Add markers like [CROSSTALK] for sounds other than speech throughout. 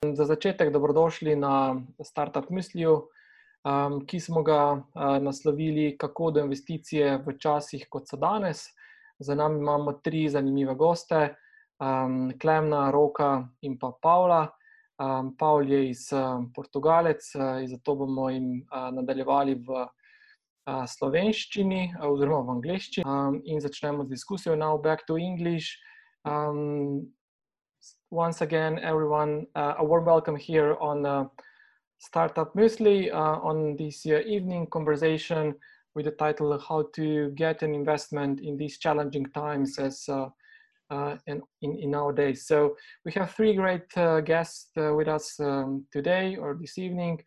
Za začetek dobrodošli na Startup Misliju, um, ki smo ga uh, naslovili Kako do investicije v časih, kot so danes. Za nami imamo tri zanimive goste, um, Klemna, Roka in pa Pavla. Um, Pavel je iz uh, Portugalec uh, zato bomo jim uh, nadaljevali v uh, slovenščini uh, oziroma v angliščini. Um, in začnemo z diskusijo. Now back to English. Um, once again, everyone, uh, a warm welcome here on uh, Startup Muesli uh, on this evening conversation with the title How to Get an Investment in These Challenging Times as uh, uh, in, in, nowadays. So we have three great guests with us um, today or this evening.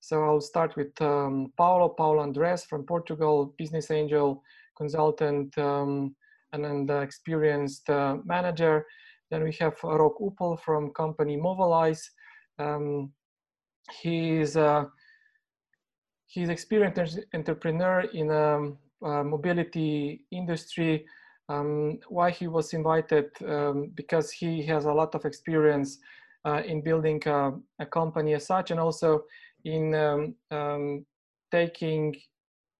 So I'll start with um, Paulo, Paulo Andrez from Portugal, business angel, consultant, um, and an experienced manager. Then we have Rok Upel from company Movilize. Um, he's uh, he's experienced entrepreneur in a, a mobility industry. Um, why he was invited? Um, because he has a lot of experience uh, in building a, a, company as such, and also in um, um taking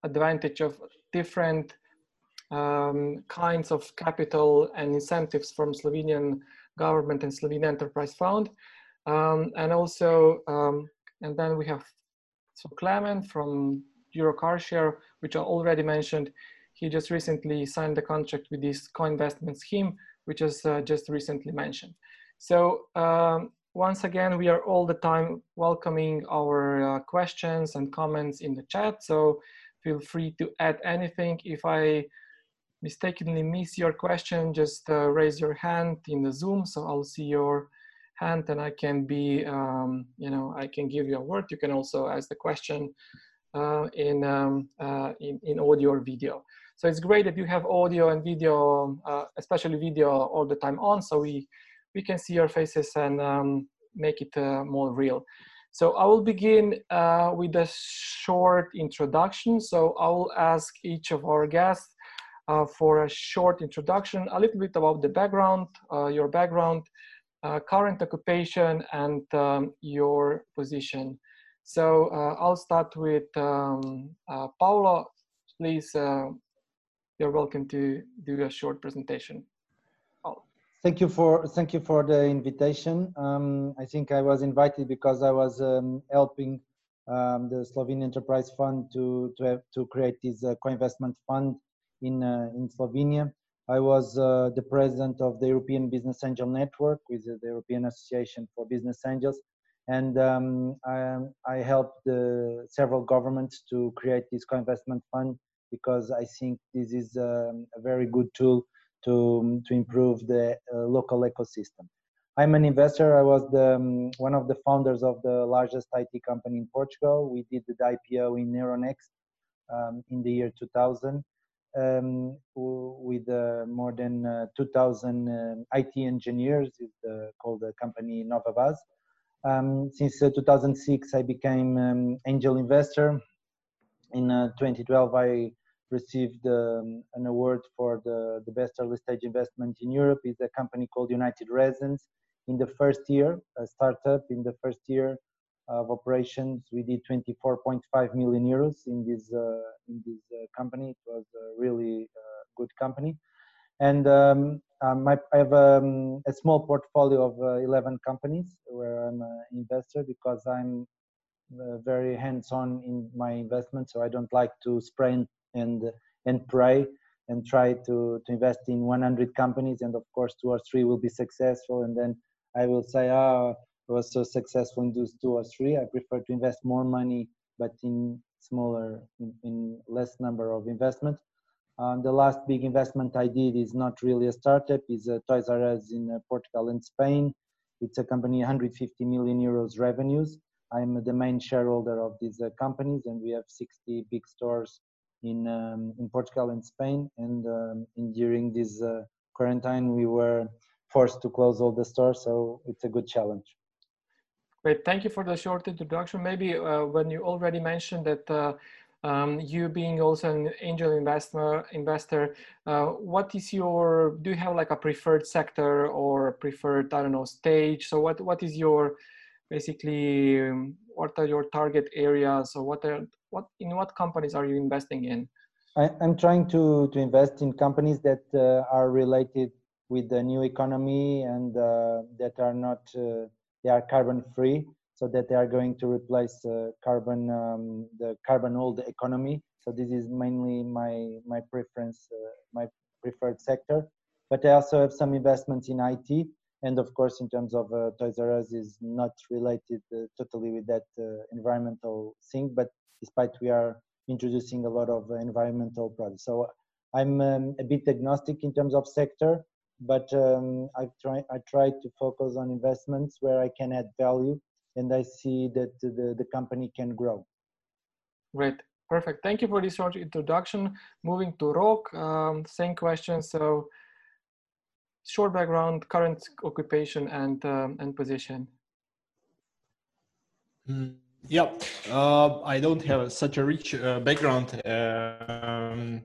advantage of different um, kinds of capital and incentives from Slovenian government and Slovenian Enterprise Fund. Um, and also, um, and then we have so Clement from Giro Car Share, which I already mentioned. He just recently signed the contract with this co-investment scheme, which was uh, just recently mentioned. So um, once again, we are all the time welcoming our uh, questions and comments in the chat. So feel free to add anything. If I mistakenly miss your question, just uh, raise your hand in the Zoom. So I'll see your hand and I can be, um, you know, I can give you a word. You can also ask the question uh, in, um, uh, in, in audio or video. So it's great that you have audio and video, uh, especially video all the time on. So we, we can see your faces and um, make it uh, more real. So I will begin uh, with a short introduction. So I will ask each of our guests uh, for a short introduction, a little bit about the background, uh, your background, uh, current occupation, and um, your position. So uh, I'll start with um, uh, Paulo. Please, uh, you're welcome to do a short presentation. Thank you for thank you for the invitation. Um, I think I was invited because I was um, helping um, the Slovenian Enterprise Fund to to have, to create this co-investment fund in, uh, in Slovenia. I was uh, the president of the European Business Angel Network with the European Association for Business Angels. And um, I, I, helped the, several governments to create this co-investment fund because I think this is um, a very good tool to, to improve the uh, local ecosystem. I'm an investor. I was the, um, one of the founders of the largest IT company in Portugal. We did the IPO in Euronext um, in the year 2000 um, with uh, more than uh, 2,000 um, IT engineers, is the, called the company Novabase. Um, since uh, 2006, I became um, angel investor. In 2012, I received um, an award for the, the best early stage investment in Europe. It's a company called United Resonance. In the first year, a startup, in the first year, of operations. We did 24.5 million euros in this uh, in this uh, company. It was a really uh, good company, and um, um, I, have um, a small portfolio of 11 companies where I'm an investor because I'm very hands-on in my investment. So I don't like to spray and and pray and try to to invest in 100 companies and of course two or three will be successful and then I will say, oh, was so successful in those two or three. I prefer to invest more money, but in smaller, in, in less number of investments. Um, the last big investment I did is not really a startup, It's a Toys R Us in uh, Portugal and Spain. It's a company 150 million euros revenues. I'm the main shareholder of these uh, companies, and we have 60 big stores in um, in Portugal and Spain. And um, in, during this uh, quarantine, we were forced to close all the stores, so it's a good challenge. Great, thank you for the short introduction. Maybe uh, when you already mentioned that uh, um, you being also an angel investor, investor, uh, what is your, do you have like a preferred sector or preferred, I don't know, stage? So what, what is your basically um, what are your target areas or what are what in what companies are you investing in? I, am trying to to invest in companies that uh, are related with the new economy and uh, that are not uh, they are carbon free so that they are going to replace uh, carbon um, the carbon old economy. So this is mainly my my preference uh, my preferred sector. But i also have some investments in it and of course in terms of uh, toys r us is not related uh, totally with that uh, environmental thing but despite we are introducing a lot of environmental products. So i'm um, a bit agnostic in terms of sector but um, I try I try to focus on investments where I can add value and I see that the, the company can grow. Great, perfect. Thank you for this short introduction. Moving to Rok, um, same question. So, short background, current occupation, and um, and position. Mm, yeah, uh, I don't have such a rich uh, background. Um,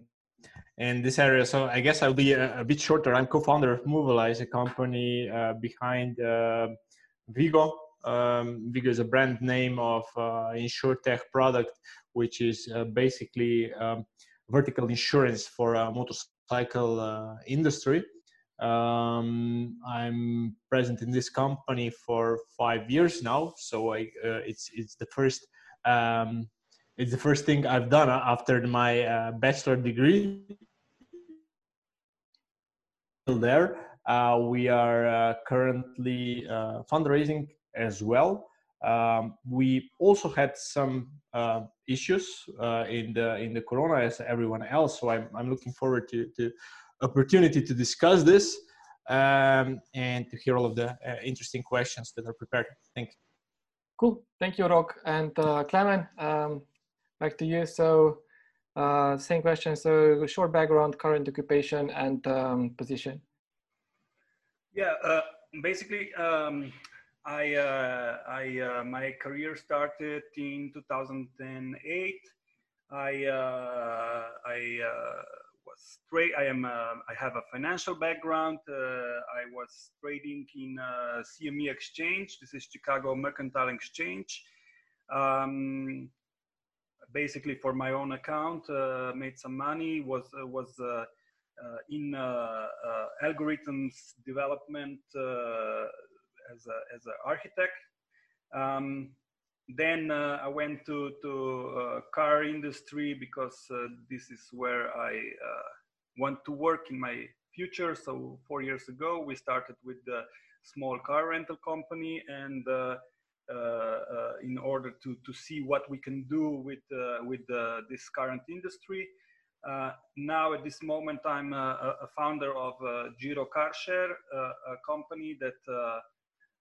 in this area. So I guess I'll be a, a bit shorter. I'm co-founder of Movilize, a company uh, behind uh, Vigo. Um, Vigo is a brand name of uh, insurtech product, which is uh, basically um, vertical insurance for a motorcycle uh, industry. Um, I'm present in this company for five years now, so I, uh, it's it's the first um, it's the first thing I've done after my uh, bachelor degree. There, uh, we are uh, currently uh, fundraising as well. Um, we also had some uh, issues uh, in the in the Corona as everyone else. So I'm I'm looking forward to to opportunity to discuss this um, and to hear all of the interesting questions that are prepared. Thank you. Cool. Thank you, Rok. And Clement, um, back to you. So uh, same question. So short background, current occupation, and um, position. Yeah, uh, basically, um, I, uh, I uh, my career started in 2008. I uh, I uh, was trade. I am I have a financial background. I was trading in CME Exchange. This is Chicago Mercantile Exchange. Um, basically for my own account, uh, made some money, was, uh, was uh, in algorithms development as a, as an architect. Um, then uh, I went to to uh, car industry because uh, this is where I want to work in my future. So four years ago, we started with the small car rental company, and in order to, to see what we can do with, uh, with this current industry. now, at this moment, I'm a, a founder of Giro Car Share, a company that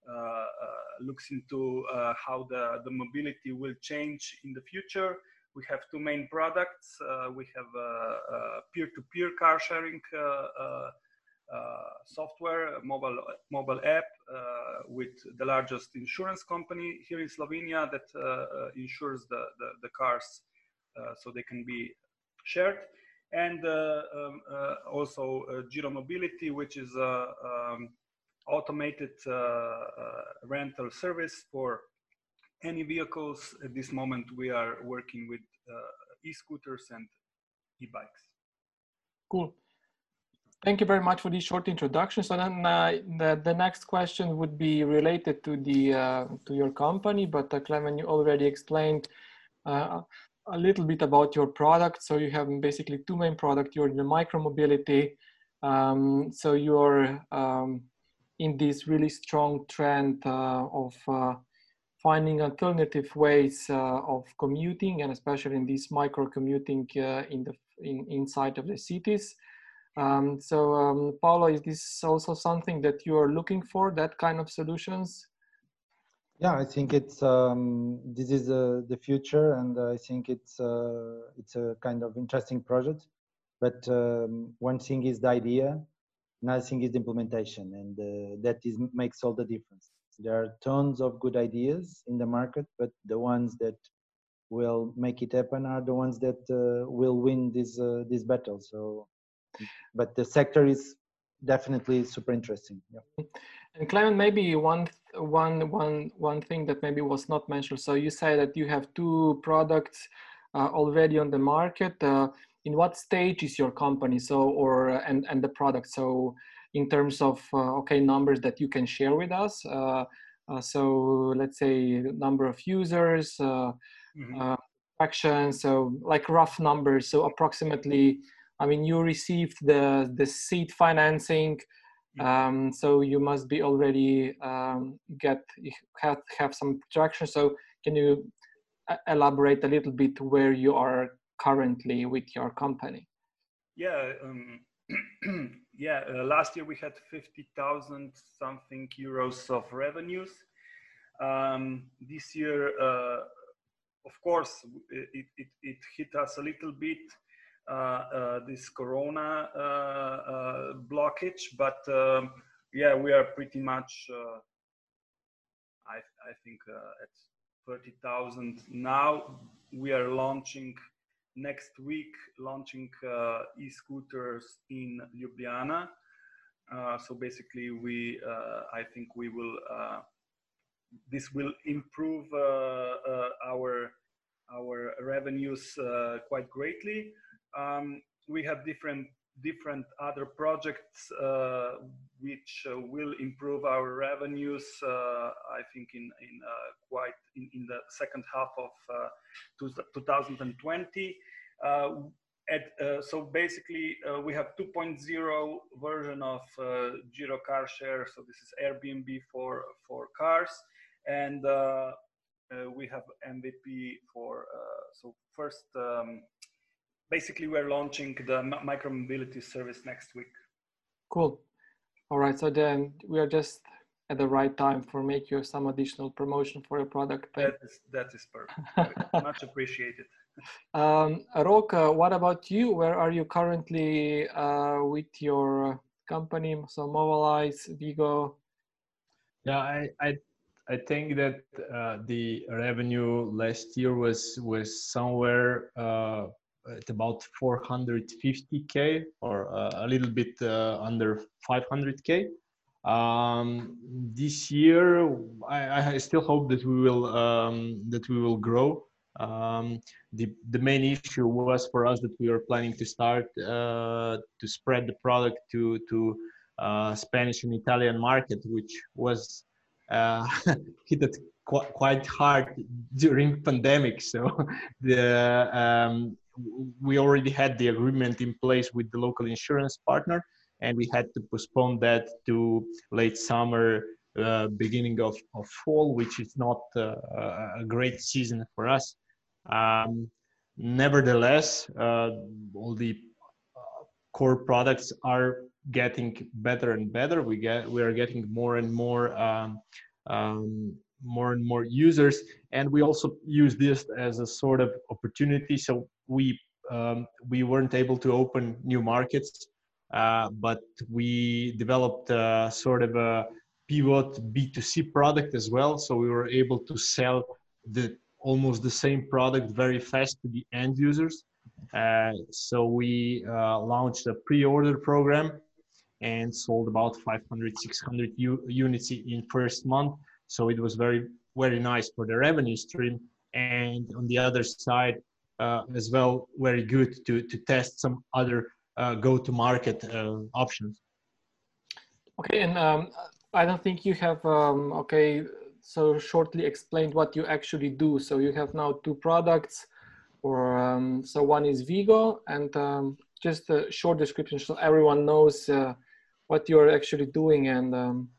uh, looks into uh, how the, the mobility will change in the future. We have two main products. Uh, we have peer-to-peer car sharing uh, software, mobile mobile app uh, with the largest insurance company here in Slovenia that uh, insures the, the, the cars so they can be shared and uh, um, uh, also uh, Giro Mobility, which is a um, automated rental service for any vehicles. At this moment, we are working with e-scooters and e-bikes. Cool. Thank you very much for this short introduction. So then uh, the, the next question would be related to the uh, to your company, but uh, Clement, you already explained uh, a little bit about your product. So you have basically two main products. You're the micromobility. Um, so you're um, in this really strong trend uh, of uh, finding alternative ways of commuting, and especially in this micro commuting in the in, inside of the cities. Um, so, um, Paulo, is this also something that you are looking for, that kind of solutions? Yeah, I think it's um, this is uh, the future, and I think it's uh, it's a kind of interesting project. But um, one thing is the idea, another thing is the implementation, and uh, that is makes all the difference. There are tons of good ideas in the market, but the ones that will make it happen are the ones that uh, will win this uh, this battle. So but the sector is definitely super interesting. Yeah. And Clement, maybe one one one one thing that maybe was not mentioned. So you say that you have two products uh, already on the market. Uh, in what stage is your company? So or and and the product. So in terms of uh, okay numbers that you can share with us. Uh, uh, so let's say number of users, mm-hmm. action. So like rough numbers. So approximately. I mean, you received the the seed financing um, so you must be already um, get have, have some traction. So can you uh, elaborate a little bit where you are currently with your company? Yeah um, [CLEARS THROAT] yeah uh, last year we had 50000 something euros of revenues. Um, this year uh, of course it, it, it hit us a little bit this corona uh, blockage, but um, yeah, we are pretty much, I, I think, at 30,000 now. We are launching next week, launching e-scooters in Ljubljana. Uh, so basically we uh, i think we will uh, this will improve our our revenues quite greatly um, we have different different other projects uh, which uh, will improve our revenues. Uh, I think in in uh, quite in, in the second half of uh, 2020. Uh, at, so basically, we have 2.0 version of Giro Car Share. So this is Airbnb for for cars, and we have MVP for so first. Um, basically we're launching the micro mobility service next week. Cool. All right. So then we are just at the right time for make you some additional promotion for your product. That is, that is perfect. Much appreciated. [LAUGHS] Um, Rok, what about you? Where are you currently uh, with your company? So Movilize, Vigo. Yeah, I, I I think that uh, the revenue last year was was somewhere uh, at about 450k or uh, a little bit uh, under 500k. Um, this year, I, I, still hope that we will um, that we will grow. Um, the the main issue was for us that we were planning to start uh, to spread the product to to uh, Spanish and Italian market, which was uh, [LAUGHS] hit it quite, quite hard during [LAUGHS] pandemic. So [LAUGHS] the um, we already had the agreement in place with the local insurance partner, and we had to postpone that to late summer, uh, beginning of, of fall, which is not uh, a great season for us. Um, nevertheless, uh, all the uh, core products are getting better and better. We get we are getting more and more um, um, more and more users and we also use this as a sort of opportunity so we um, we weren't able to open new markets uh, but we developed a, sort of a pivot b2c product as well. So we were able to sell the almost the same product very fast to the end users. Uh, so we uh, launched a pre-order program and sold about 500 600 units in first month. So it was very, very nice for the revenue stream. And on the other side, uh, as well, very good to, to test some other uh, go-to-market uh, options. Okay, and um, I don't think you have, um, okay, so shortly explained what you actually do. So you have now two products, or um, so one is Vigo, and um, just a short description so everyone knows uh, what you're actually doing and um,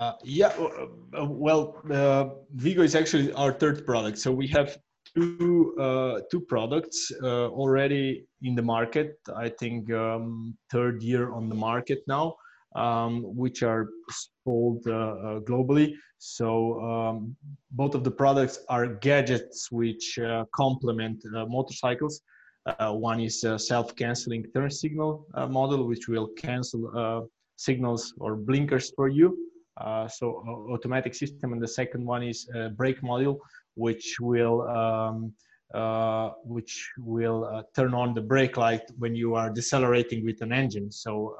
uh, yeah, uh, well, uh, Vigo is actually our third product. So we have two uh, two products uh, already in the market. I think um, third year on the market now, um, which are sold uh, globally. So um, both of the products are gadgets which complement motorcycles. one is a self-canceling turn signal model, which will cancel signals or blinkers for you uh, so automatic system, and the second one is brake module, which will um, uh, which will uh, turn on the brake light when you are decelerating with an engine. So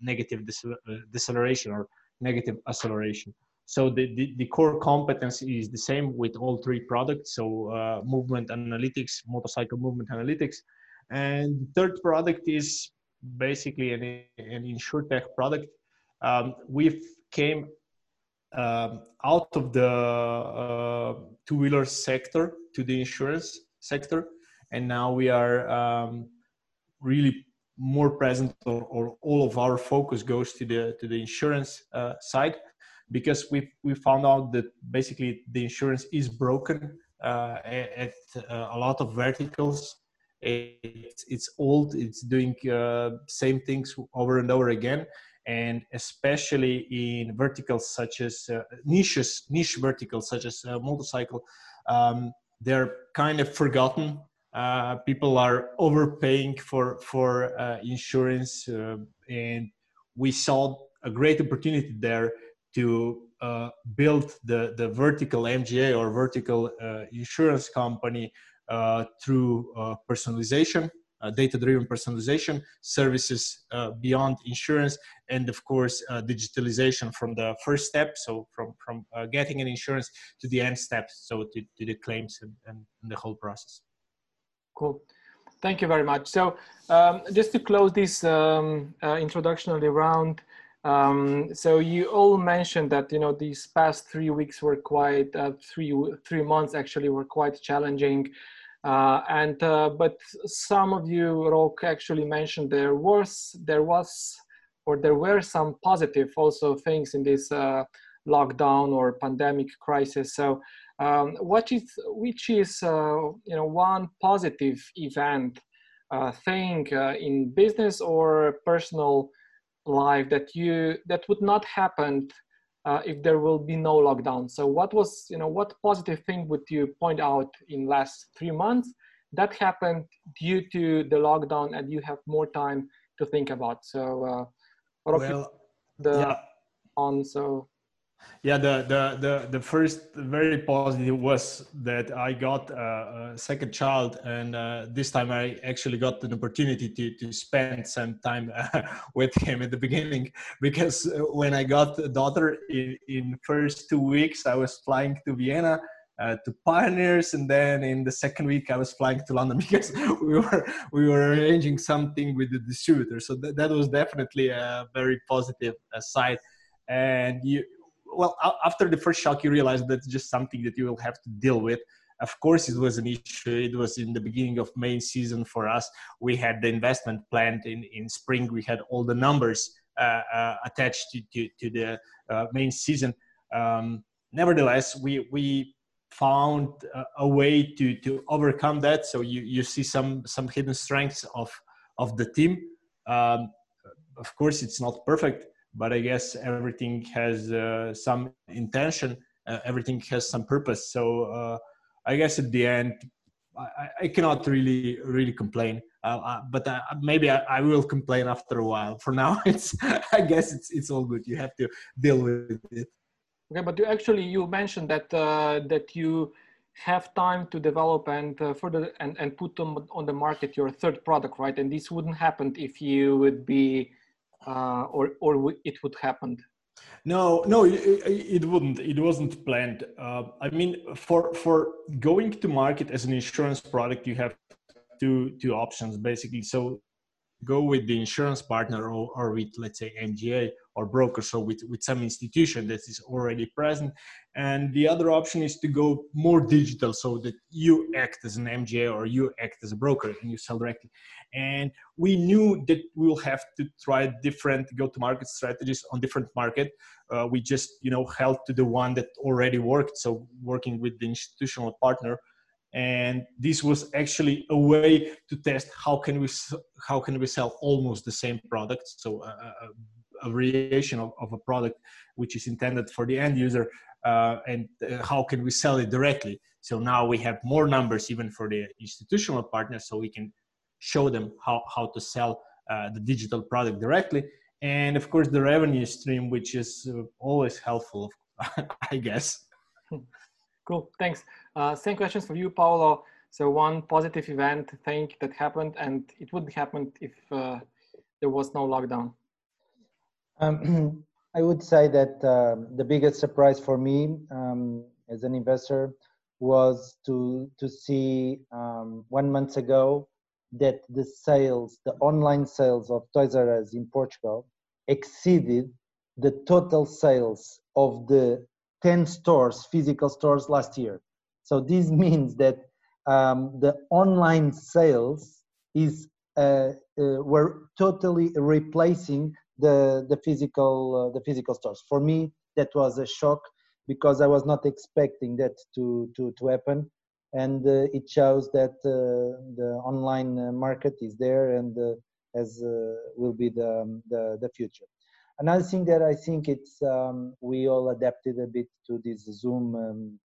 negative deceleration or negative acceleration. So the, the, the, core competence is the same with all three products. So uh, movement analytics, motorcycle movement analytics. And third product is basically an, an insurtech product. Um, we came um, out of the uh, two-wheeler sector to the insurance sector. And now we are um, really more present or, or, all of our focus goes to the to the insurance uh, side because we we found out that basically the insurance is broken uh, at uh, a lot of verticals. It's, it's old. It's doing uh, same things over and over again, and especially in verticals such as uh, niches, niche verticals such as uh, motorcycle, um, they're kind of forgotten. Uh, people are overpaying for for insurance, and we saw a great opportunity there to uh, build the, the vertical MGA or vertical uh, insurance company uh, through uh, personalization, uh, data-driven personalization, services uh, beyond insurance, and of course digitalization from the first step, so from from getting an insurance to the end step, so to, to the claims and, and the whole process. Cool. Thank you very much. So um, just to close this um, introductory round, um, so you all mentioned that you know these past three weeks were quite uh, three three months actually were quite challenging, uh, and uh, but some of you Rok actually mentioned there was there was or there were some positive also things in this uh, lockdown or pandemic crisis. So um, what is which is uh, you know one positive event uh, thing in business or personal life that you that would not happen uh, if there will be no lockdown so what was you know what positive thing would you point out in last three months that happened due to the lockdown and you have more time to think about so uh, well, the yeah. on so yeah, the, the, the, the first very positive was that I got a, a second child, and uh, this time I actually got an opportunity to, to spend some time [LAUGHS] uh, with him at the beginning. Because uh, when I got a daughter in, in first two weeks, I was flying to Vienna. Uh, to Pioneers, and then in the second week I was flying to London [LAUGHS] because we were we were arranging something with the distributor. So th- that was definitely a very positive uh, side and you well after the first shock you realize that's just something that you will have to deal with. Of course it was an issue. It was in the beginning of main season for us. We had the investment planned in, in spring. We had all the numbers uh, uh, attached to, to, to the uh, main season. Um, nevertheless we we found a, way to to overcome that. So you you see some some hidden strengths of of the team. Um, of course it's not perfect but I guess everything has uh, some intention, uh, everything has some purpose. So uh, I guess at the end, I, I cannot really really complain. Uh, but uh, maybe I, I, will complain after a while. For now, [LAUGHS] it's I guess it's it's all good. You have to deal with it. Okay, but you actually you mentioned that uh, that you have time to develop and uh, further and, and put on, on the market your third product right and this wouldn't happen if you would be uh, or or it would happen? No, no, it, it wouldn't. It wasn't planned. Uh, I mean, for for going to market as an insurance product, you have two two options basically. So go with the insurance partner or, or with let's say MGA or broker, so with, with some institution that is already present. And the other option is to go more digital so that you act as an MGA or you act as a broker and you sell directly. And we knew that we will have to try different go-to-market strategies on different market. Uh, we just, you know, held to the one that already worked. So working with the institutional partner, and this was actually a way to test how can we how can we sell almost the same product. So a, a, a variation of, of, a product which is intended for the end user, uh, and uh, how can we sell it directly. So now we have more numbers even for the institutional partners, so we can show them how, how to sell uh, the digital product directly and of course the revenue stream which is uh, always helpful [LAUGHS] i guess cool thanks uh, same questions for you paulo so one positive event thing that happened and it wouldn't happen if uh, there was no lockdown Um, [CLEARS THROAT] I would say that um, the biggest surprise for me um, as an investor was to to see um, one month ago that the sales, the online sales of Toys R Us in Portugal, exceeded the total sales of the 10 stores, physical stores last year. So this [LAUGHS] means that um, the online sales is uh, uh, were totally replacing the the physical uh, the physical stores. For me, that was a shock because I was not expecting that to to to happen, and uh, it shows that uh, the online uh, market is there and as will be the, um, the the future. Another thing that I think it's um, we all adapted a bit to this Zoom um,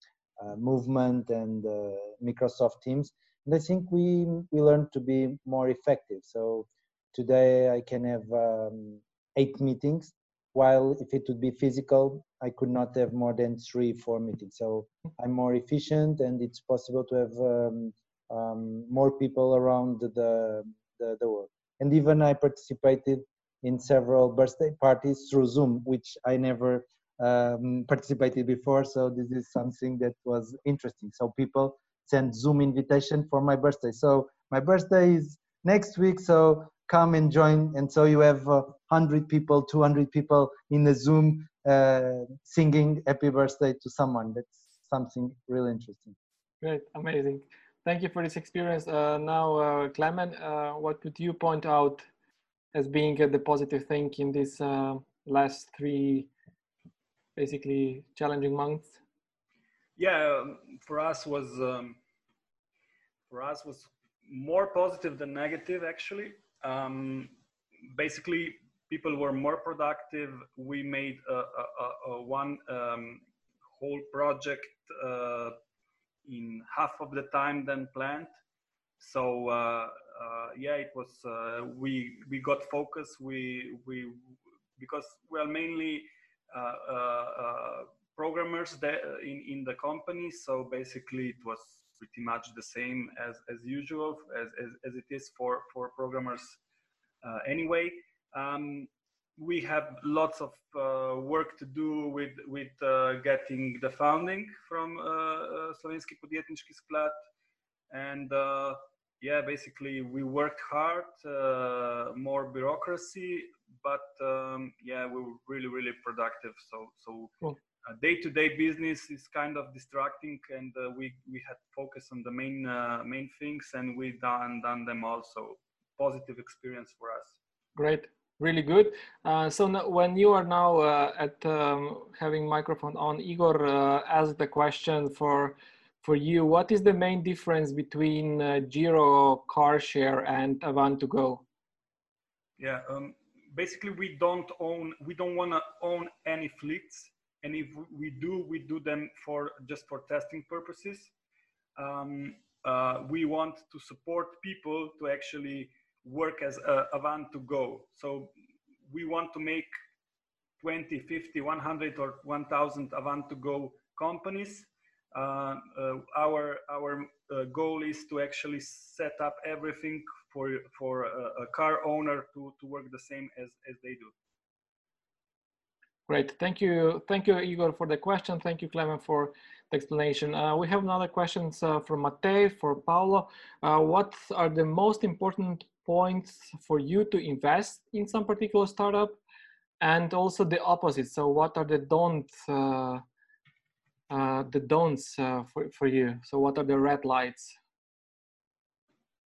movement and uh, Microsoft Teams, and I think we we learned to be more effective. So today I can have um, eight meetings, while if it would be physical, I could not have more than three, four meetings. So I'm more efficient, and it's possible to have um, um, more people around the, the the world. And even I participated in several birthday parties through Zoom, which I never um, participated before. So this is something that was interesting. So people send Zoom invitation for my birthday. So my birthday is next week. So come and join. And so you have uh, 100 people, 200 people in the Zoom uh, singing happy birthday to someone. That's something really interesting. Great, amazing. Thank you for this experience. Uh, now, uh, Clement, uh, what would you point out as being the positive thing in this uh, last three basically challenging months? Yeah, um, for us was um, for us was more positive than negative actually. Um, basically, people were more productive. We made a, a, a one um, whole project uh, in half of the time than planned. So uh, uh, yeah, it was uh, we we got focus. We we because we are mainly programmers that in in the company. So basically, it was pretty much the same as as usual as as, as it is for for programmers anyway. Um, we have lots of uh, work to do with with uh, getting the funding from uh, Slovenski podjetniški sklad and yeah, basically we worked hard, uh, more bureaucracy, but um, yeah, we were really, really productive. So, so cool. uh, day-to-day business is kind of distracting, and uh, we we had focus on the main uh, main things, and we done done them also. Positive experience for us. Great, really good. Uh, so now, when you are now uh, at um, having microphone on, Igor asked the question for for you, what is the main difference between uh, Giro car share and Avant2Go? Yeah, um, basically we don't own, we don't want to own any fleets. And if we do, we do them for just for testing purposes. Um, uh, we want to support people to actually work as a Avant2Go. So we want to make 20, 50, 100 or 1000 Avant2Go companies uh, uh, our our uh, goal is to actually set up everything for for a, a, car owner to to work the same as as they do. Great, thank you, thank you, Igor, for the question. Thank you, Clement, for the explanation. Uh, we have another questions uh, from Matei, for Paulo. Uh, what are the most important points for you to invest in some particular startup, and also the opposite? So, what are the don't uh, the don'ts uh, for, for you? So what are the red lights?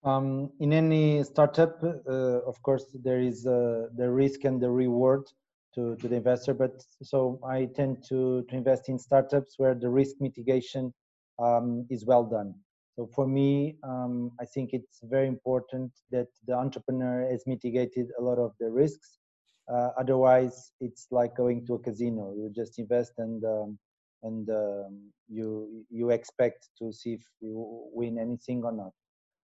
Um, in any startup, uh, of course, there is uh, the risk and the reward to, to the investor. But so I tend to, to invest in startups where the risk mitigation um, is well done. So for me, um, I think it's very important that the entrepreneur has mitigated a lot of the risks. Uh, otherwise, it's like going to a casino. You just invest and um, and um, you you expect to see if you win anything or not.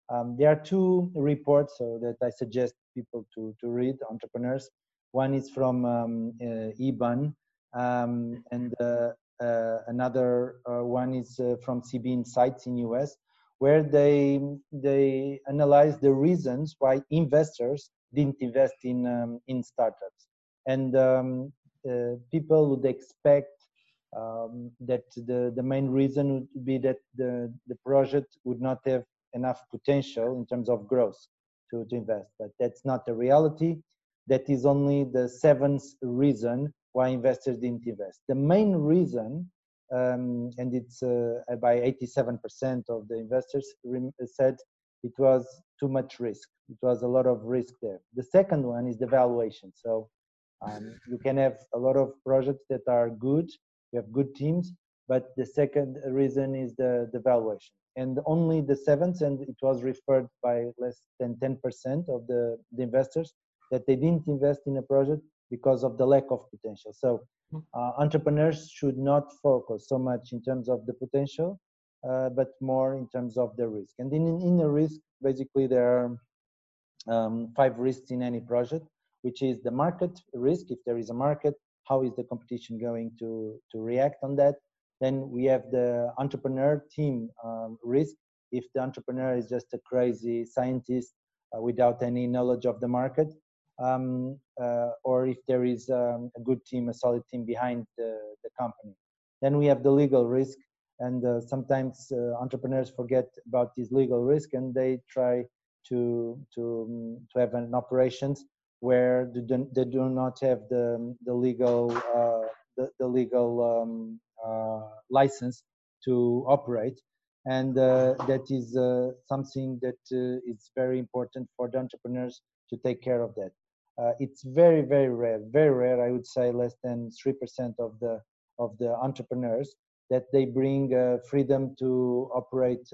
Um, there are two reports so that I suggest people to to read entrepreneurs. One is from um, uh, EBAN, um, and uh, uh, another uh, one is uh, from CB Insights in US, where they they analyze the reasons why investors didn't invest in um, in startups. and um, uh, people would expect um, that the, the main reason would be that the, the project would not have enough potential in terms of growth to, to invest. But that's not the reality. That is only the seventh reason why investors didn't invest. The main reason, um, and it's uh, by 87% of the investors said it was too much risk. It was a lot of risk there. The second one is the valuation. So um, you can have a lot of projects that are good, you have good teams, but the second reason is the, the valuation. And only the seventh, and it was referred by less than 10% of the, the investors, that they didn't invest in a project because of the lack of potential. So hmm. uh, entrepreneurs should not focus so much in terms of the potential, uh, but more in terms of the risk. And in, in the risk, basically there are um, five risks in any project which is the market risk. If there is a market, how is the competition going to, to react on that? Then we have the entrepreneur team um, risk. If the entrepreneur is just a crazy scientist uh, without any knowledge of the market, um, uh, or if there is um, a good team, a solid team behind the, the company. Then we have the legal risk, and uh, sometimes uh, entrepreneurs forget about this legal risk and they try to to um, to have an operations where they do, they do not have the, the legal, uh, the, the, legal um, license to operate. And uh, that is uh, something that uh, is very important for the entrepreneurs to take care of that. Uh, it's very, very rare, very rare, I would say less than 3% of the, of the entrepreneurs that they bring freedom to operate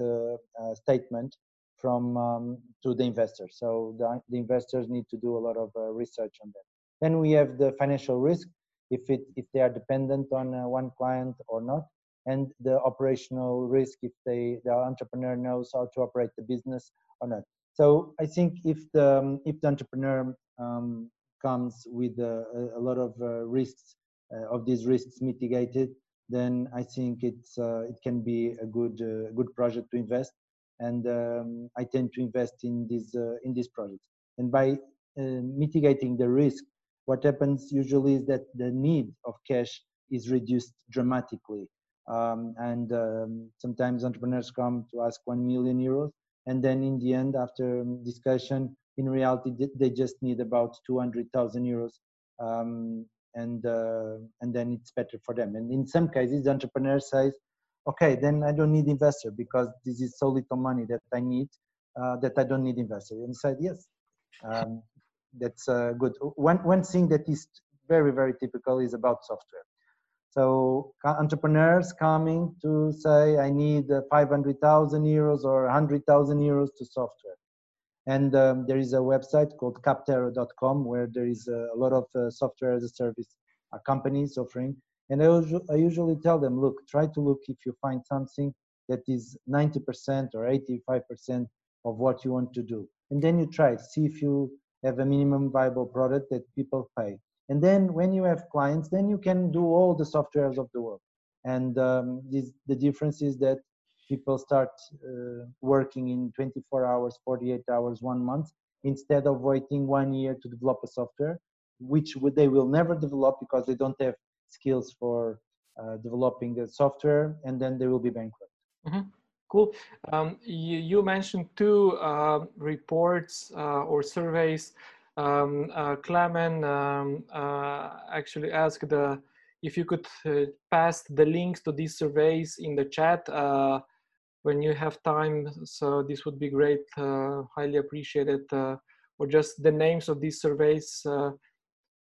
statement from um, to the investors. So the, the, investors need to do a lot of uh, research on that. Then we have the financial risk, if it if they are dependent on uh, one client or not, and the operational risk if they the entrepreneur knows how to operate the business or not. So I think if the um, if the entrepreneur um, comes with a, a lot of uh, risks uh, of these risks mitigated, then I think it's uh, it can be a good uh, good project to invest and um, I tend to invest in this uh, in these projects. And by uh, mitigating the risk, what happens usually is that the need of cash is reduced dramatically. Um, and um, sometimes entrepreneurs come to ask one million euros, and then in the end, after discussion, in reality, they just need about 200,000 euros um, and uh, and then it's better for them. And in some cases, the entrepreneur says, okay, then I don't need investor because this is so little money that I need uh, that I don't need investor. And said, yes, um, that's uh, good. One, one thing that is very, very typical is about software. So entrepreneurs coming to say, I need uh, 500,000 euros or 100,000 euros to software. And um, there is a website called capterra.com where there is a lot of uh, software as a service uh, companies offering and I, I usually tell them, look, try to look if you find something that is 90% or 85% of what you want to do. And then you try, see if you have a minimum viable product that people pay. And then when you have clients, then you can do all the softwares of the world. And um, this, the difference is that people start uh, working in 24 hours, 48 hours, one month, instead of waiting one year to develop a software, which they will never develop because they don't have skills for uh, developing the software, and then they will be bankrupt. Mm-hmm. Cool. Um, you, you, mentioned two uh, reports uh, or surveys. Um, uh, Clement um, uh, actually asked if you could uh, pass the links to these surveys in the chat when you have time. So this would be great. highly appreciated. or just the names of these surveys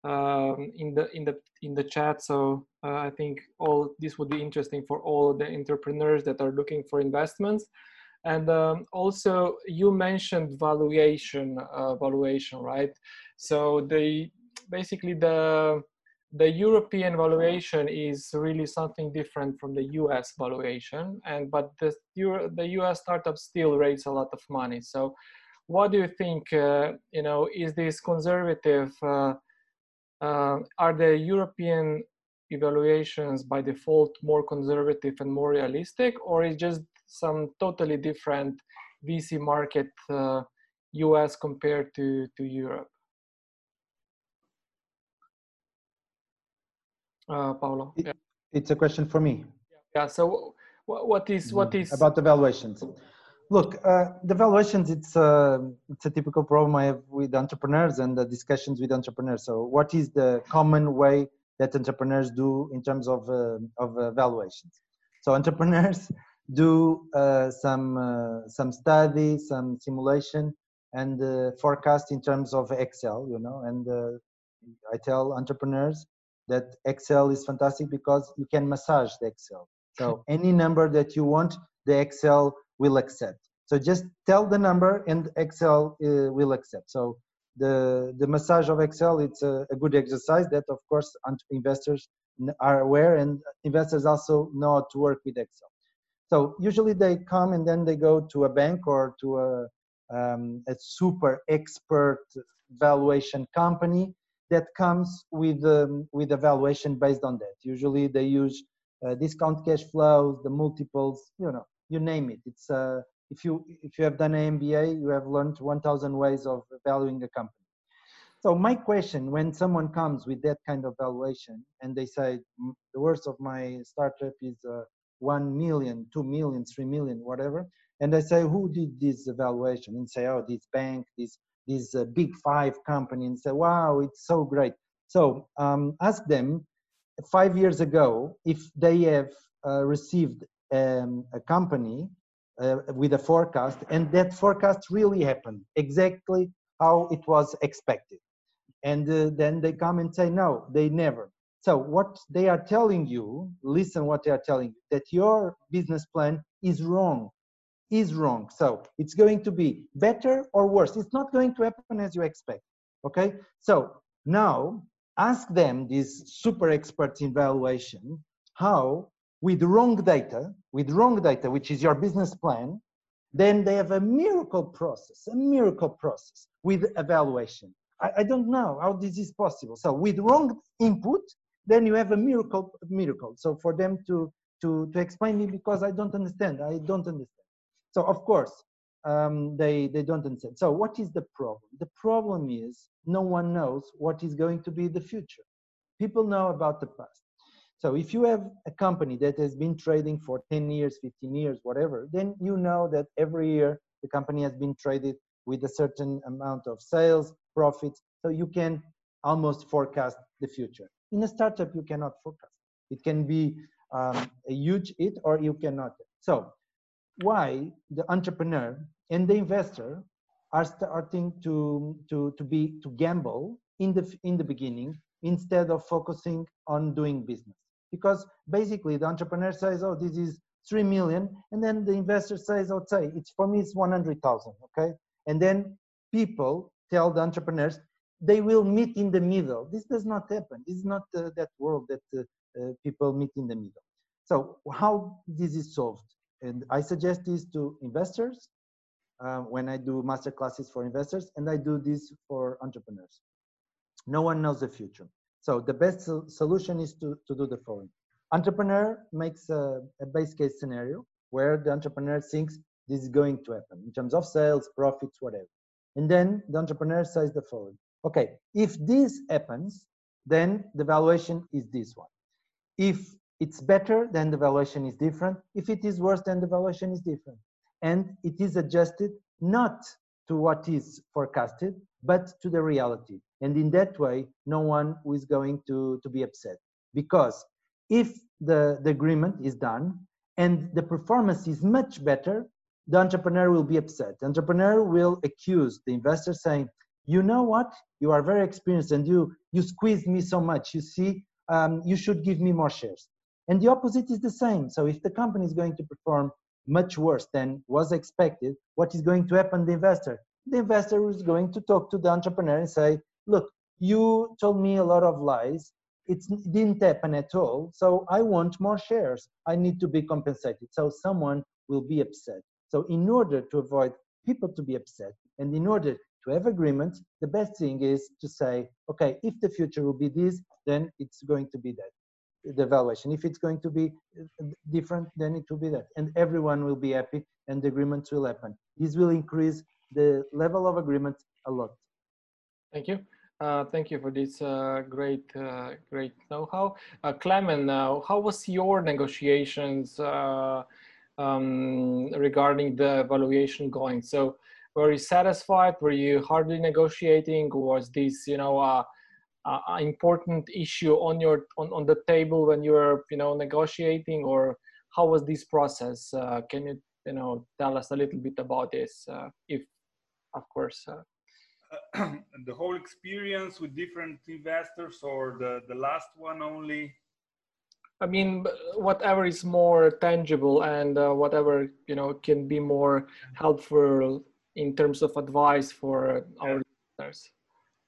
um, in the in the in the chat. So uh, I think all this would be interesting for all the entrepreneurs that are looking for investments. And um, also, you mentioned valuation, uh, valuation, right? So the basically the the European valuation is really something different from the US valuation, and but the the US startup still raise a lot of money. So, what do you think? Uh, you know, is this conservative? Uh, are the European evaluations by default more conservative and more realistic, or is just some totally different VC market uh, US compared to, to Europe? uh, Paulo. It- Yeah. It's a question for me. yeah. So, what is what is about the valuations. Look, uh, the valuations, it's, uh, it's a typical problem I have with entrepreneurs and the discussions with entrepreneurs. So what is the common way that entrepreneurs do in terms of, uh, of uh, valuations? So entrepreneurs [LAUGHS] do uh, some, uh, some study, some simulation and uh, forecast in terms of Excel, you know, and uh, I tell entrepreneurs that Excel is fantastic because you can massage the Excel. So [LAUGHS] any number that you want, the Excel will accept. So just tell the number and Excel uh, will accept. So the the massage of Excel it's a, a good exercise that of course investors are aware and investors also know how to work with Excel. So usually they come and then they go to a bank or to a um, a super expert valuation company that comes with um, with a valuation based on that. Usually they use uh, discount cash flows, the multiples, you know, you name it. It's uh, if you if you have done an MBA, you have learned 1,000 ways of valuing a company. So my question, when someone comes with that kind of valuation and they say "Mm, the worth of my startup is uh, 1 million, 2 million, 3 million, whatever, and I say who did this evaluation and say oh this bank, this this uh, big five company, and say wow it's so great. So um, ask them five years ago if they have uh, received um, a company uh, with a forecast and that forecast really happened exactly how it was expected. And uh, then they come and say no they never. So what they are telling you listen what they are telling you that your business plan is wrong is wrong. So it's going to be better or worse. It's not going to happen as you expect okay? So now ask them these super experts in valuation how with wrong data with wrong data which is your business plan then they have a miracle process a miracle process with evaluation. I, I don't know how this is possible. So with wrong input then you have a miracle miracle. So for them to to to explain me because i don't understand i don't understand. So of course um, they they don't understand. So what is the problem? The problem is no one knows what is going to be the future. People know about the past so if you have a company that has been trading for 10 years 15 years whatever then you know that every year the company has been traded with a certain amount of sales profits. So you can almost forecast the future. In a startup you cannot forecast. It can be um, a huge hit or you cannot. So why the entrepreneur and the investor are starting to to to be to gamble in the in the beginning instead of focusing on doing business because basically the entrepreneur says oh this is 3 million and then the investor says oh say it's for me it's 100000 okay? And then people tell the entrepreneurs they will meet in the middle. This does not happen. This is not uh, that world that uh, uh, people meet in the middle. So how this is solved? And i suggest this to investors uh, when i do master classes for investors and i do this for entrepreneurs. No one knows the future so the best sol- solution is to, to do the following. Entrepreneur makes a, a base case scenario where the entrepreneur thinks this is going to happen in terms of sales profits whatever. And then the entrepreneur says the following. Okay if this happens then the valuation is this one. If it's better then the valuation is different. If it is worse then the valuation is different. And it is adjusted not to what is forecasted but to the reality. And in that way no one is going to to be upset. Because if the the agreement is done and the performance is much better the entrepreneur will be upset. The entrepreneur will accuse the investor saying you know what? You are very experienced and you you squeezed me so much. You see um, you should give me more shares. And the opposite is the same. So if the company is going to perform much worse than was expected what is going to happen to the investor the investor is going to talk to the entrepreneur and say look you told me a lot of lies. It didn't happen at all. So i want more shares. I need to be compensated. So someone will be upset. So in order to avoid people to be upset and in order to have agreement the best thing is to say okay if the future will be this then it's going to be that the valuation. If it's going to be uh, different then it will be that. And everyone will be happy and the agreements will happen. This will increase the level of agreement a lot Thank you. Uh, thank you for this uh, great, uh, great know-how. Uh, Clement, how was your negotiations uh, um, regarding the valuation going? So, were you satisfied? Were you hardly negotiating? Was this, you know, a, a important issue on your on, on the table when you were, you know, negotiating, or how was this process? Uh, can you, you know, tell us a little bit about this, if, of course. [CLEARS THROAT] the whole experience with different investors or the, the last one only? I mean, whatever is more tangible and uh, whatever, you know, can be more helpful in terms of advice for our listeners.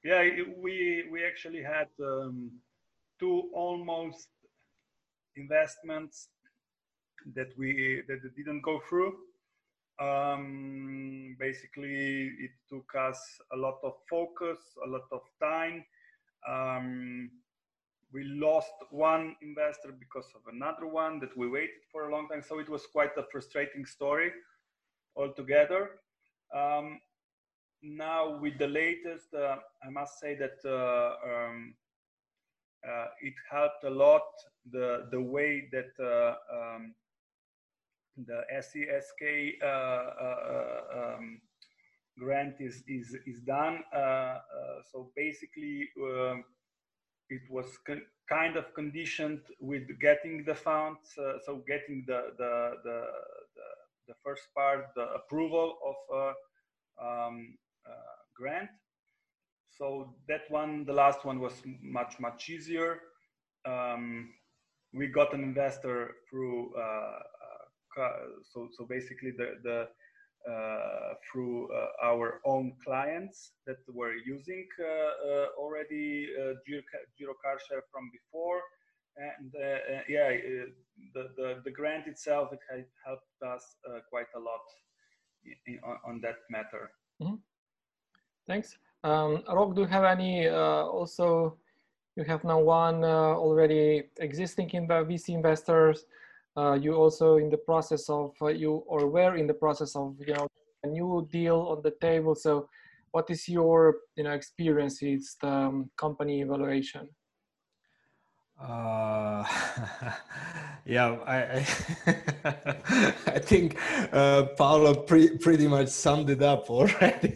Yeah, we, we actually had um, two almost investments that we that didn't go through um, basically, it took us a lot of focus, a lot of time. Um, we lost one investor because of another one that we waited for a long time. So it was quite a frustrating story altogether. Um, now, with the latest, uh, I must say that uh, um, uh, it helped a lot the the way that uh, um, the SESK uh, uh, um, grant is, is, is done. Uh, so basically, um, it was kind of conditioned with getting the funds, so getting the, the, the, the, the, first part, the approval of um, grant. So that one, the last one was much, much easier. Um, we got an investor through uh, so so basically the the uh, through uh, our own clients that were using uh, already Giro, Giro Car Share from before and uh, yeah, the, the, the grant itself it helped us uh, quite a lot in, on, on, that matter. Mm -hmm. Thanks. Um, Rok, do you have any uh, also? You have now one already existing in the VC investors uh, you also in the process of uh, you or were in the process of you know a new deal on the table. So what is your you know experience with the um, company evaluation uh, [LAUGHS] yeah, I I, [LAUGHS] I think uh, Paulo pre- pretty much summed it up [LAUGHS] already.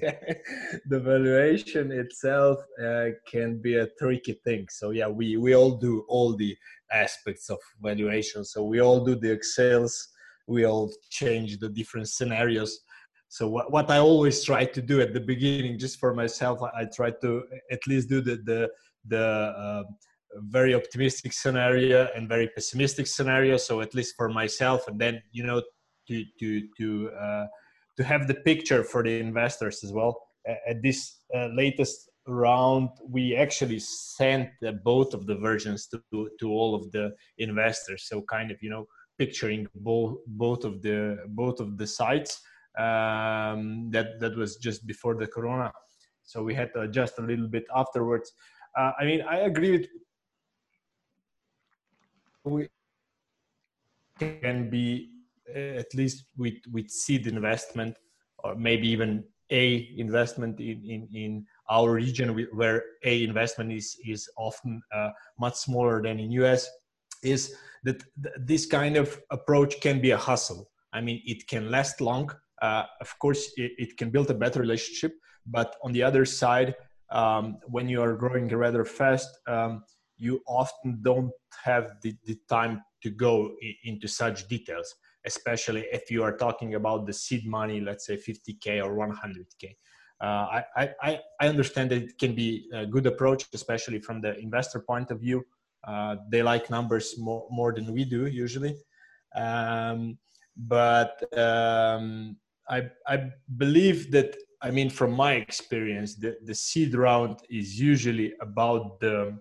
the valuation itself uh, can be a tricky thing. So yeah, we we all do all the aspects of valuation. So we all do the excels. We all change the different scenarios. So what, what I always try to do at the beginning, just for myself, I, I try to at least do the the the uh, very optimistic scenario and very pessimistic scenario. So at least for myself and then you know to to to uh, to have the picture for the investors as well. At this uh, latest round we actually sent uh, both of the versions to to all of the investors. So kind of you know picturing both both of the both of the sites um, that that was just before the corona. So we had to adjust a little bit afterwards. Uh, i mean i agree with we can be uh, at least with with seed investment or maybe even a investment in in, in our region where a investment is is often uh, much smaller than in us is that th- this kind of approach can be a hustle. I mean it can last long. Uh, of course it, it, can build a better relationship but on the other side um, when you are growing rather fast um, you often don't have the, the time to go into such details especially if you are talking about the seed money let's say 50k or 100k uh, I, I, I understand that it can be a good approach especially from the investor point of view. Uh, they like numbers more, more than we do usually. Um, but um, I, I believe that i mean from my experience the, the seed round is usually about the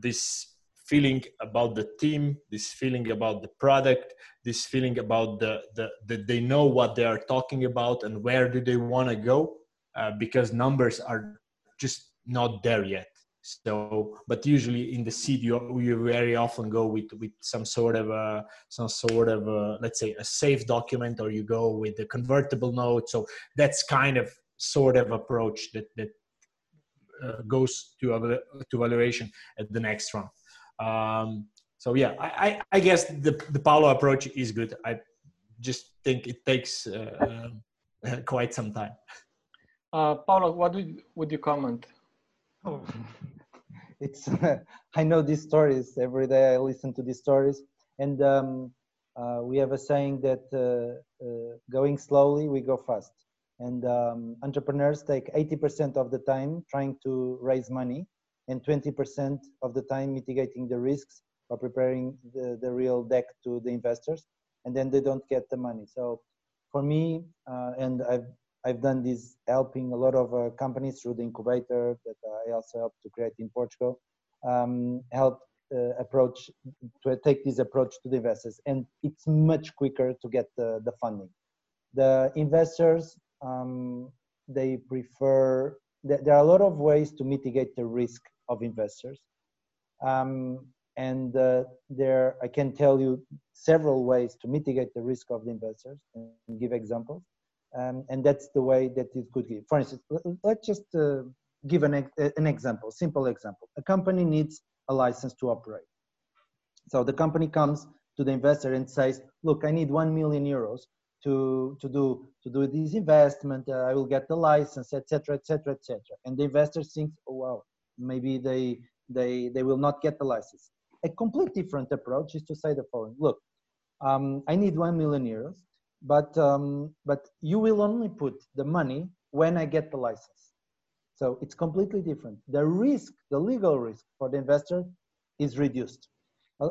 this feeling about the team this feeling about the product this feeling about the, the that they know what they are talking about and where do they want to go uh, because numbers are just not there yet. So but usually in the seed you, you very often go with with some sort of a some sort of a, let's say a safe document or you go with the convertible note. So that's kind of sort of approach that that goes to to valuation at the next round. Um, so yeah, I, I, I, guess the the Paulo approach is good. I just think it takes uh, [LAUGHS] quite some time. Uh, Paulo, what would, would you comment? Oh, [LAUGHS] it's [LAUGHS] I know these stories every day. I listen to these stories, and um, uh, we have a saying that uh, uh, going slowly, we go fast. And um, entrepreneurs take 80% of the time trying to raise money, and 20% of the time mitigating the risks or preparing the, the real deck to the investors, and then they don't get the money. So, for me, uh, and I've I've done this helping a lot of uh, companies through the incubator that I also helped to create in Portugal. Um, help uh, approach to take this approach to the investors, and it's much quicker to get the, the funding. The investors um, they prefer. There are a lot of ways to mitigate the risk of investors, um, and uh, there I can tell you several ways to mitigate the risk of the investors and give examples. Um, and that's the way that it could give. For instance, let's just uh, give an, an example, simple example. A company needs a license to operate. So the company comes to the investor and says, look, I need 1 million euros to, to, do, to do this investment. Uh, I will get the license, etc., etc., etc. And the investor thinks, oh, wow, maybe they, they, they will not get the license. A complete different approach is to say the following, look, um, I need 1 million euros but um, but you will only put the money when I get the license. So it's completely different. The risk, the legal risk for the investor, is reduced.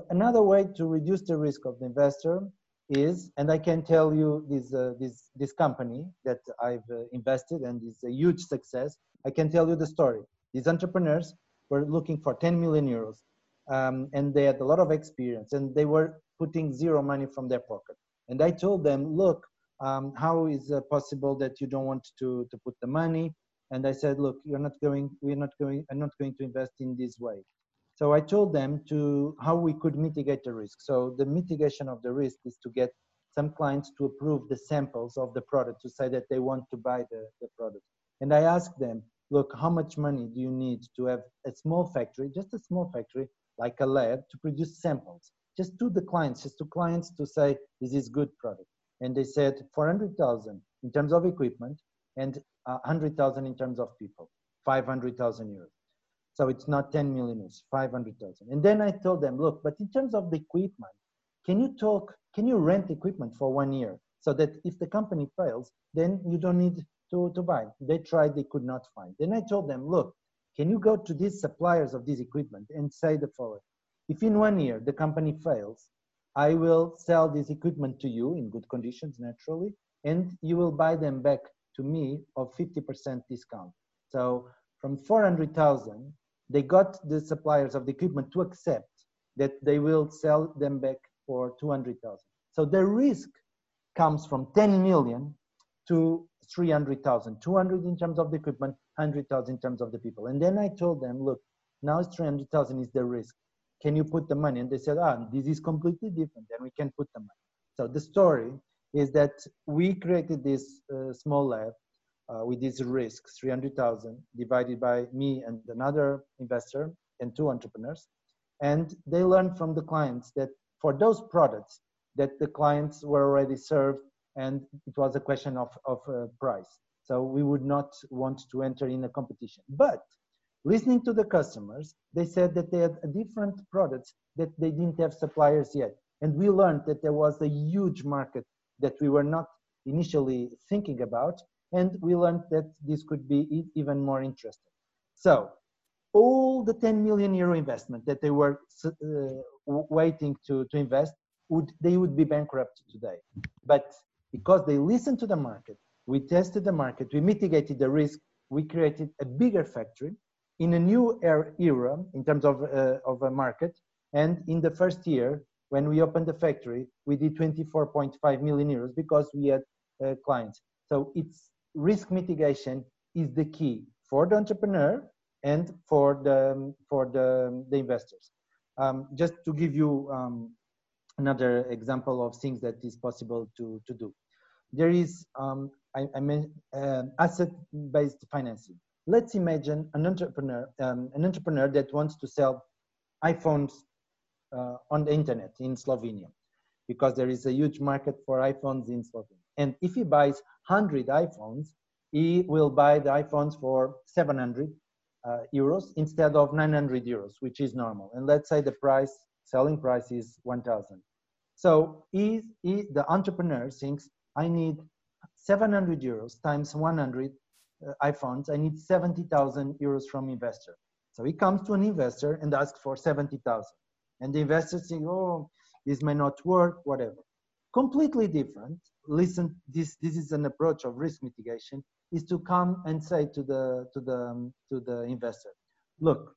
Another way to reduce the risk of the investor is, and I can tell you this uh, this this company that I've uh, invested and is a huge success. I can tell you the story. These entrepreneurs were looking for 10 million euros, um, and they had a lot of experience, and they were putting zero money from their pocket and I told them, look, um, how is it possible that you don't want to, to put the money? And I said, look, you're not going, we're not going, I'm not going to invest in this way. So I told them to how we could mitigate the risk. So the mitigation of the risk is to get some clients to approve the samples of the product to say that they want to buy the, the product. And I asked them, look, how much money do you need to have a small factory, just a small factory, like a lab, to produce samples? just to the clients, just to clients to say, this is good product. And they said 400,000 in terms of equipment and uh, 100,000 in terms of people, 500,000 euros. So it's not 10 million, it's 500,000. And then I told them, look, but in terms of the equipment, can you talk, can you rent equipment for one year so that if the company fails, then you don't need to, to buy. They tried, they could not find. Then I told them, look, can you go to these suppliers of this equipment and say the following, if in one year the company fails, I will sell this equipment to you in good conditions, naturally, and you will buy them back to me of 50% discount. So from 400,000, they got the suppliers of the equipment to accept that they will sell them back for 200,000. So the risk comes from 10 million to 300,000, 200 in terms of the equipment, 100,000 in terms of the people. And then I told them, look, now it's 300,000 is the risk can you put the money? And they said, ah, this is completely different. Then we can put the money. So the story is that we created this uh, small lab uh, with these risks, 300,000 divided by me and another investor and two entrepreneurs. And they learned from the clients that for those products that the clients were already served and it was a question of, of uh, price. So we would not want to enter in a competition. But Listening to the customers, they said that they had different products that they didn't have suppliers yet. And we learned that there was a huge market that we were not initially thinking about. And we learned that this could be even more interesting. So all the 10 million euro investment that they were uh, waiting to, to invest, would they would be bankrupt today. But because they listened to the market, we tested the market, we mitigated the risk, we created a bigger factory in a new er, era in terms of, uh, of a market. And in the first year, when we opened the factory, we did 24.5 million euros because we had uh, clients. So it's risk mitigation is the key for the entrepreneur and for the for the, the investors. Um, just to give you um, another example of things that is possible to, to do. There is, um, I, I mean, uh, asset-based financing let's imagine an entrepreneur, um, an entrepreneur that wants to sell iPhones uh, on the internet in Slovenia, because there is a huge market for iPhones in Slovenia. And if he buys 100 iPhones, he will buy the iPhones for 700 uh, euros instead of 900 euros, which is normal. And let's say the price, selling price is 1000. So he, he, the entrepreneur thinks, I need 700 euros times 100 uh, iPhones, I need 70,000 euros from investor. So he comes to an investor and asks for 70,000. And the investor thinks, oh, this may not work, whatever. Completely different. Listen, this, this is an approach of risk mitigation, is to come and say to the, to the, um, to the investor, look,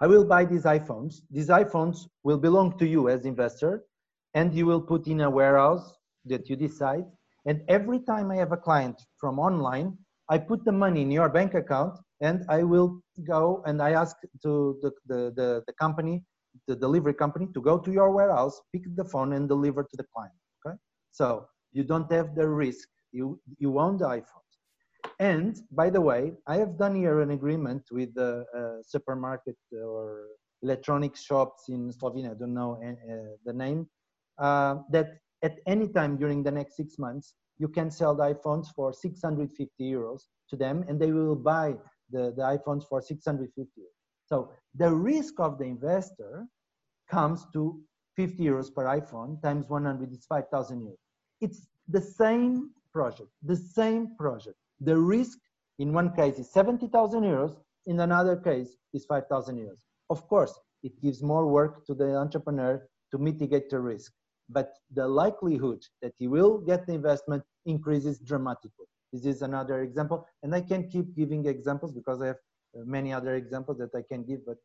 I will buy these iPhones. These iPhones will belong to you as investor, and you will put in a warehouse that you decide. And every time I have a client from online, I put the money in your bank account, and I will go and I ask to the, the, the, the company, the delivery company, to go to your warehouse, pick the phone, and deliver to the client. So you don't have the risk. You you own the iPhone. And by the way, I have done here an agreement with the uh, supermarket or electronic shops in Slovenia, I don't know uh, the name, uh, that at any time during the next six months, you can sell the iPhones for 650 euros to them and they will buy the, the iPhones for 650 So the risk of the investor comes to 50 euros per iPhone times 100 is 5,000 euros. It's the same project, the same project. The risk in one case is 70,000 euros, in another case is 5,000 euros. Of course, it gives more work to the entrepreneur to mitigate the risk, but the likelihood that he will get the investment increases dramatically. This is another example, and I can keep giving examples because I have uh, many other examples that I can give, but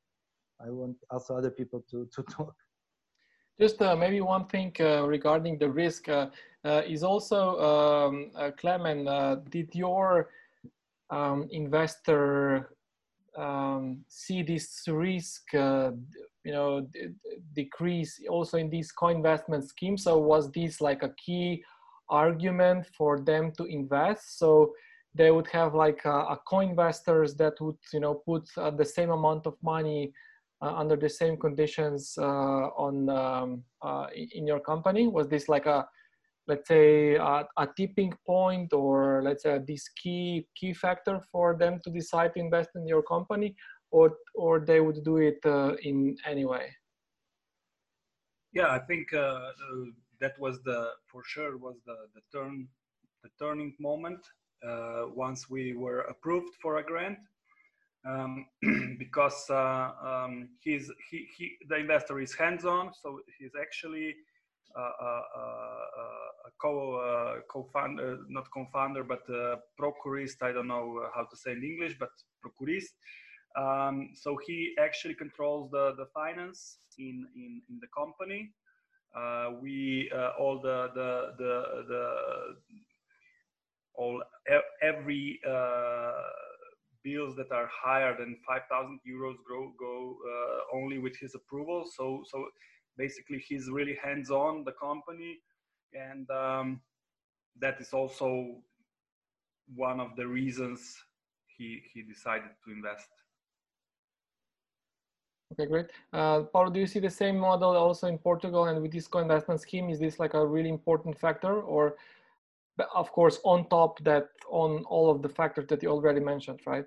I want also other people to, to [LAUGHS] talk. Just uh, maybe one thing uh, regarding the risk uh, is also, um, uh, Clement, uh, did your um, investor um, see this risk, you know, decrease also in these co-investment schemes? So was this like a key argument for them to invest? So they would have like a, a co-investors that would, you know, put the same amount of money uh, under the same conditions uh, on um, uh, in your company? Was this like a let's say a, a, tipping point or let's say this key key factor for them to decide to invest in your company or or they would do it uh, in any way? Yeah i think uh, uh, that was the for sure was the the turn the turning moment once we were approved for a grant. Um, [CLEARS THROAT] because uh, um, he's he, he the investor is hands-on, so he's actually uh, uh, uh co uh, co-founder, not co-founder, but procurist. I don't know how to say in English, but procurist. Um, so he actually controls the the finance in in, in the company. we all the the the the all every bills that are higher than 5,000 euros go, go uh, only with his approval. So, so basically he's really hands-on the company. And um, that is also one of the reasons he, he decided to invest. Okay, great. Uh, Paulo, do you see the same model also in Portugal and with this co-investment scheme? Is this like a really important factor or of course, on top that on all of the factors that you already mentioned, right?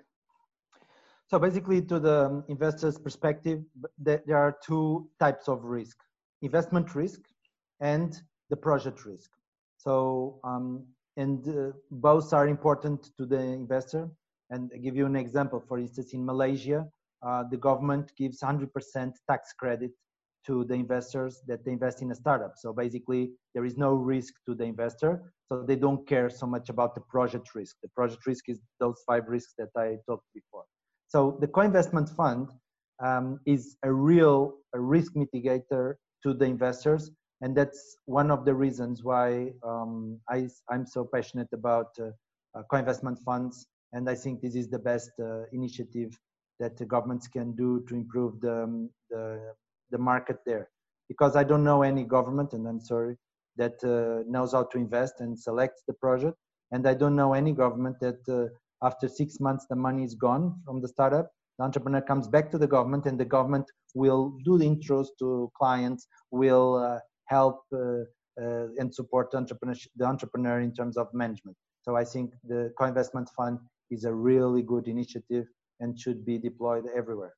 So basically, to the investor's perspective, there are two types of risk: investment risk and the project risk. So, um, and uh, both are important to the investor. And I give you an example. For instance, in Malaysia, uh, the government gives 100% tax credit to the investors that they invest in a startup. So basically, there is no risk to the investor. So they don't care so much about the project risk. The project risk is those five risks that I talked before. So the co-investment fund um, is a real a risk mitigator to the investors. And that's one of the reasons why um, I, I'm so passionate about uh, uh, co-investment funds. And I think this is the best uh, initiative that the governments can do to improve the, um, the the market there because I don't know any government, and I'm sorry, that uh, knows how to invest and select the project. And I don't know any government that uh, after six months, the money is gone from the startup. The entrepreneur comes back to the government, and the government will do the intros to clients, will uh, help uh, uh, and support the entrepreneur, the entrepreneur in terms of management. So I think the co-investment fund is a really good initiative and should be deployed everywhere.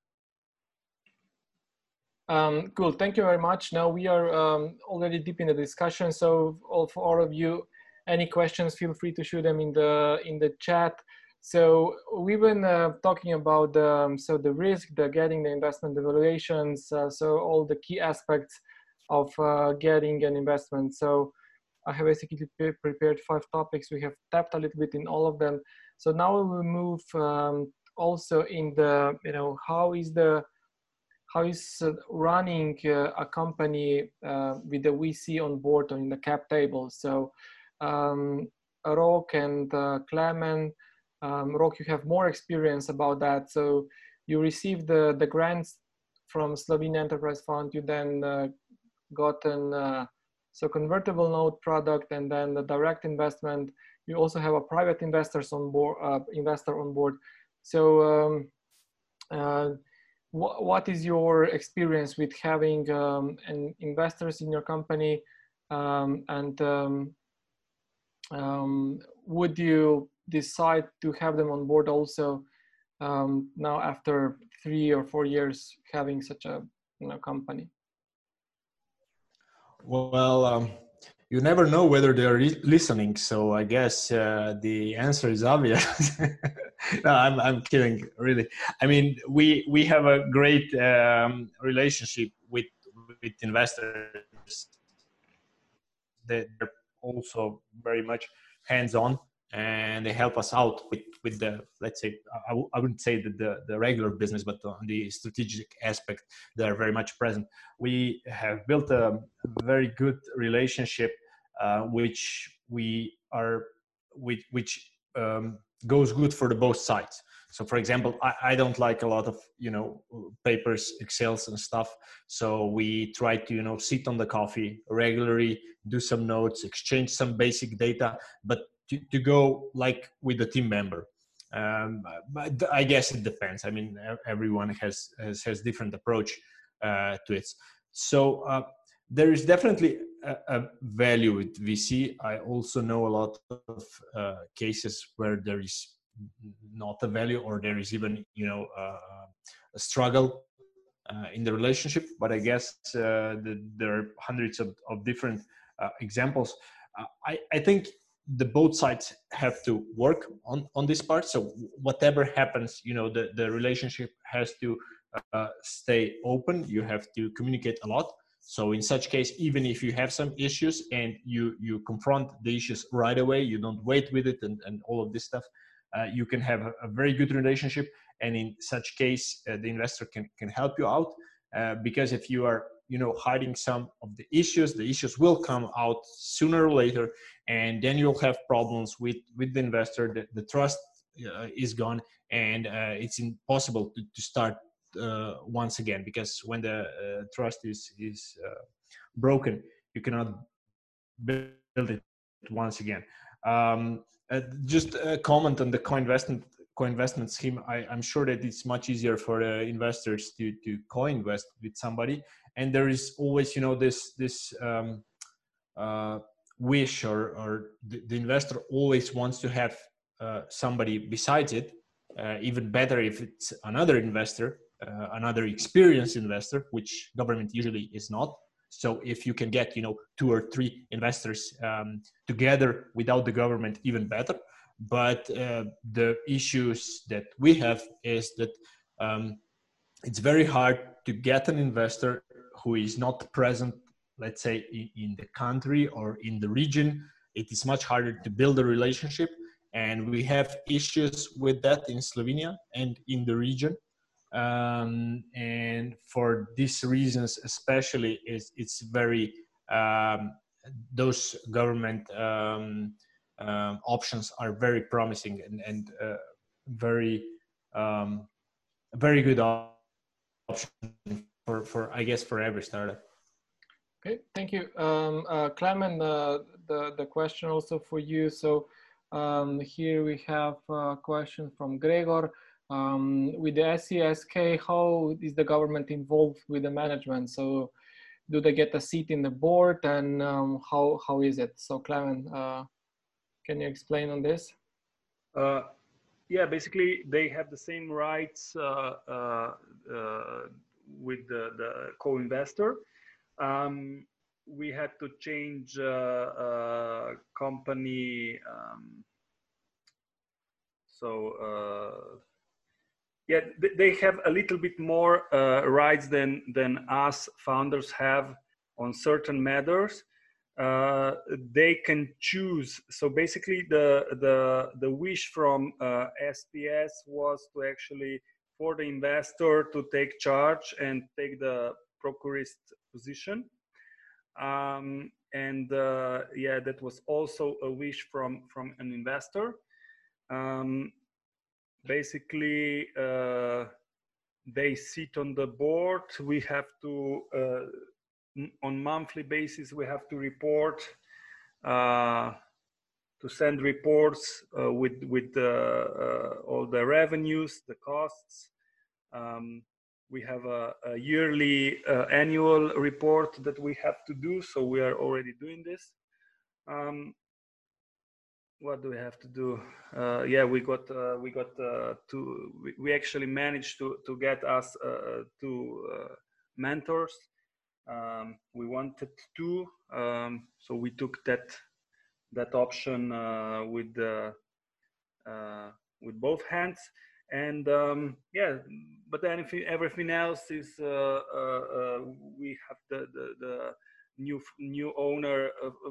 Um, cool, thank you very much. Now we are um, already deep in the discussion. So all, for all of you, any questions, feel free to shoot them in the in the chat. So we've been uh, talking about um, so the risk, the getting the investment evaluations, uh, so all the key aspects of uh, getting an investment. So I have basically prepared five topics. We have tapped a little bit in all of them. So now we will move um, also in the you know how is the how is uh, running uh, a company uh, with the VC on board or in the cap table. So um, Rok and Klemen, um, Rok, you have more experience about that. So you received the, the grants from Slovene Enterprise Fund. You then uh, uh, so convertible note product and then the direct investment. You also have a private investors on board, uh, investor on board. So um, uh, wh what is your experience with having um, an investors in your company um, and um, um, would you decide to have them on board also um, now after three or four years having such a you know, company? Well, um, you never know whether they're listening, so I guess uh, the answer is obvious. [LAUGHS] no, I'm, I'm kidding, really. I mean, we we have a great um, relationship with with investors. They're also very much hands-on and they help us out with with the let's say I w- I wouldn't say that the, the regular business but on the strategic aspect they are very much present. We have built a very good relationship uh, which we are which, which um, goes good for the both sides. So for example I, I don't like a lot of you know papers excels and stuff. So we try to you know sit on the coffee regularly do some notes exchange some basic data but to, to go like with a team member. Um, but i guess it depends. I mean everyone has has, has different approach uh, to it. So uh, there is definitely a, a, value with vc i also know a lot of uh, cases where there is not a value or there is even you know uh, a struggle uh, in the relationship. But i guess uh, the, there are hundreds of, of different examples. I, I think the both sides have to work on on this part. So whatever happens you know the the relationship has to uh, stay open. You have to communicate a lot. So in such case even if you have some issues and you you confront the issues right away you don't wait with it and, and all of this stuff uh, you can have a, a, very good relationship. And in such case uh, the investor can can help you out uh, because if you are you know hiding some of the issues. The issues will come out sooner or later and then you'll have problems with with the investor. The, the trust uh, is gone and uh, it's impossible to, to start uh, once again because when the uh, trust is is uh, broken you cannot build it once again. Um, uh, just a comment on the co-investment co-investment scheme I, am sure that it's much easier for the investors to to co-invest with somebody. And there is always you know this this um, uh, wish or or the, the, investor always wants to have uh, somebody besides it uh, even better if it's another investor uh, another experienced investor which government usually is not. So if you can get you know two or three investors um, together without the government even better but uh, the issues that we have is that um, it's very hard to get an investor who is not present, let's say, in, in the country or in the region, it is much harder to build a relationship. And we have issues with that in Slovenia and in the region. Um, and for these reasons, especially, it's, it's very, um, those government um, um options are very promising and, and uh, very, um, very good option for for I guess for every startup. Okay, thank you, um, uh, Clement. Uh, the the question also for you. So, Um, here we have a question from Gregor. Um, with the SESK, how is the government involved with the management? So do they get a seat in the board and um, how, how is it? So Clement, uh, can you explain on this? Uh, yeah, basically they have the same rights uh, uh, uh with the, the co-investor. Um, we had to change uh, uh, company. Um, so yeah, they have a little bit more rights than than us founders have on certain matters they can choose. So basically, the the the wish from uh, SPS was to actually for the investor to take charge and take the procurist position. Um, and uh, yeah, that was also a wish from from an investor. Um, basically, uh, they sit on the board. We have to uh, on monthly basis we have to report uh, to send reports uh, with with uh, uh all the revenues the costs. Um, we have a, a yearly uh, annual report that we have to do so we are already doing this. Um, what do we have to do? Uh, yeah we got we got to we, we, actually managed to to get us two mentors um, we wanted to um, so we took that that option uh, with the uh, with both hands. And um, yeah but then everything else is uh, uh, uh, we have the, the, the new new owner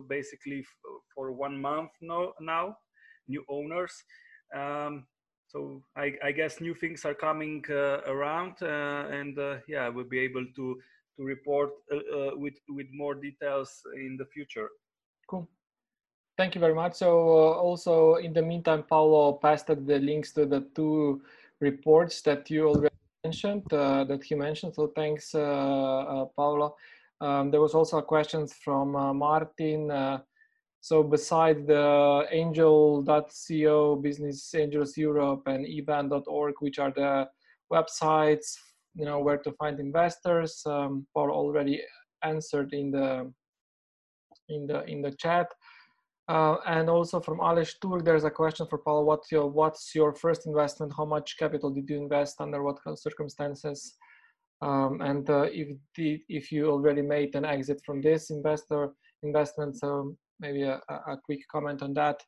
basically for one month now now new owners. Um, so I, I, guess new things are coming uh, around and yeah we'll be able to to report uh, uh, with with more details in the future. Cool. Thank you very much. So uh, also in the meantime, Paulo pasted the links to the two reports that you already mentioned, uh, that he mentioned. So thanks, uh, uh, Paulo. Um, there was also a question from Martin. so beside the angel.co, Business Angels Europe and eban.org, which are the websites you know where to find investors um, Paul already answered in the in the in the chat uh, and also from Alish Turk, there's a question for Paul. What's your what's your first investment? How much capital did you invest? Under what circumstances? Um, and uh, if the, if you already made an exit from this investor investment, so maybe a, a quick comment on that.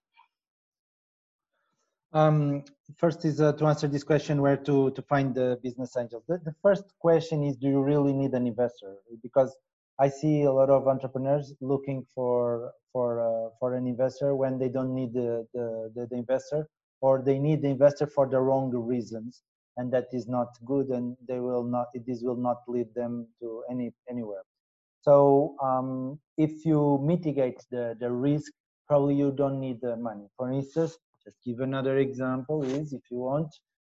Um, first is uh, to answer this question where to, to find the business angels. The, the first question is do you really need an investor? Because I see a lot of entrepreneurs looking for for uh, for an investor when they don't need the, the, the, investor or they need the investor for the wrong reasons and that is not good and they will not this will not lead them to any anywhere. So um, if you mitigate the, the risk, probably you don't need the money. For instance, just give another example is if you want,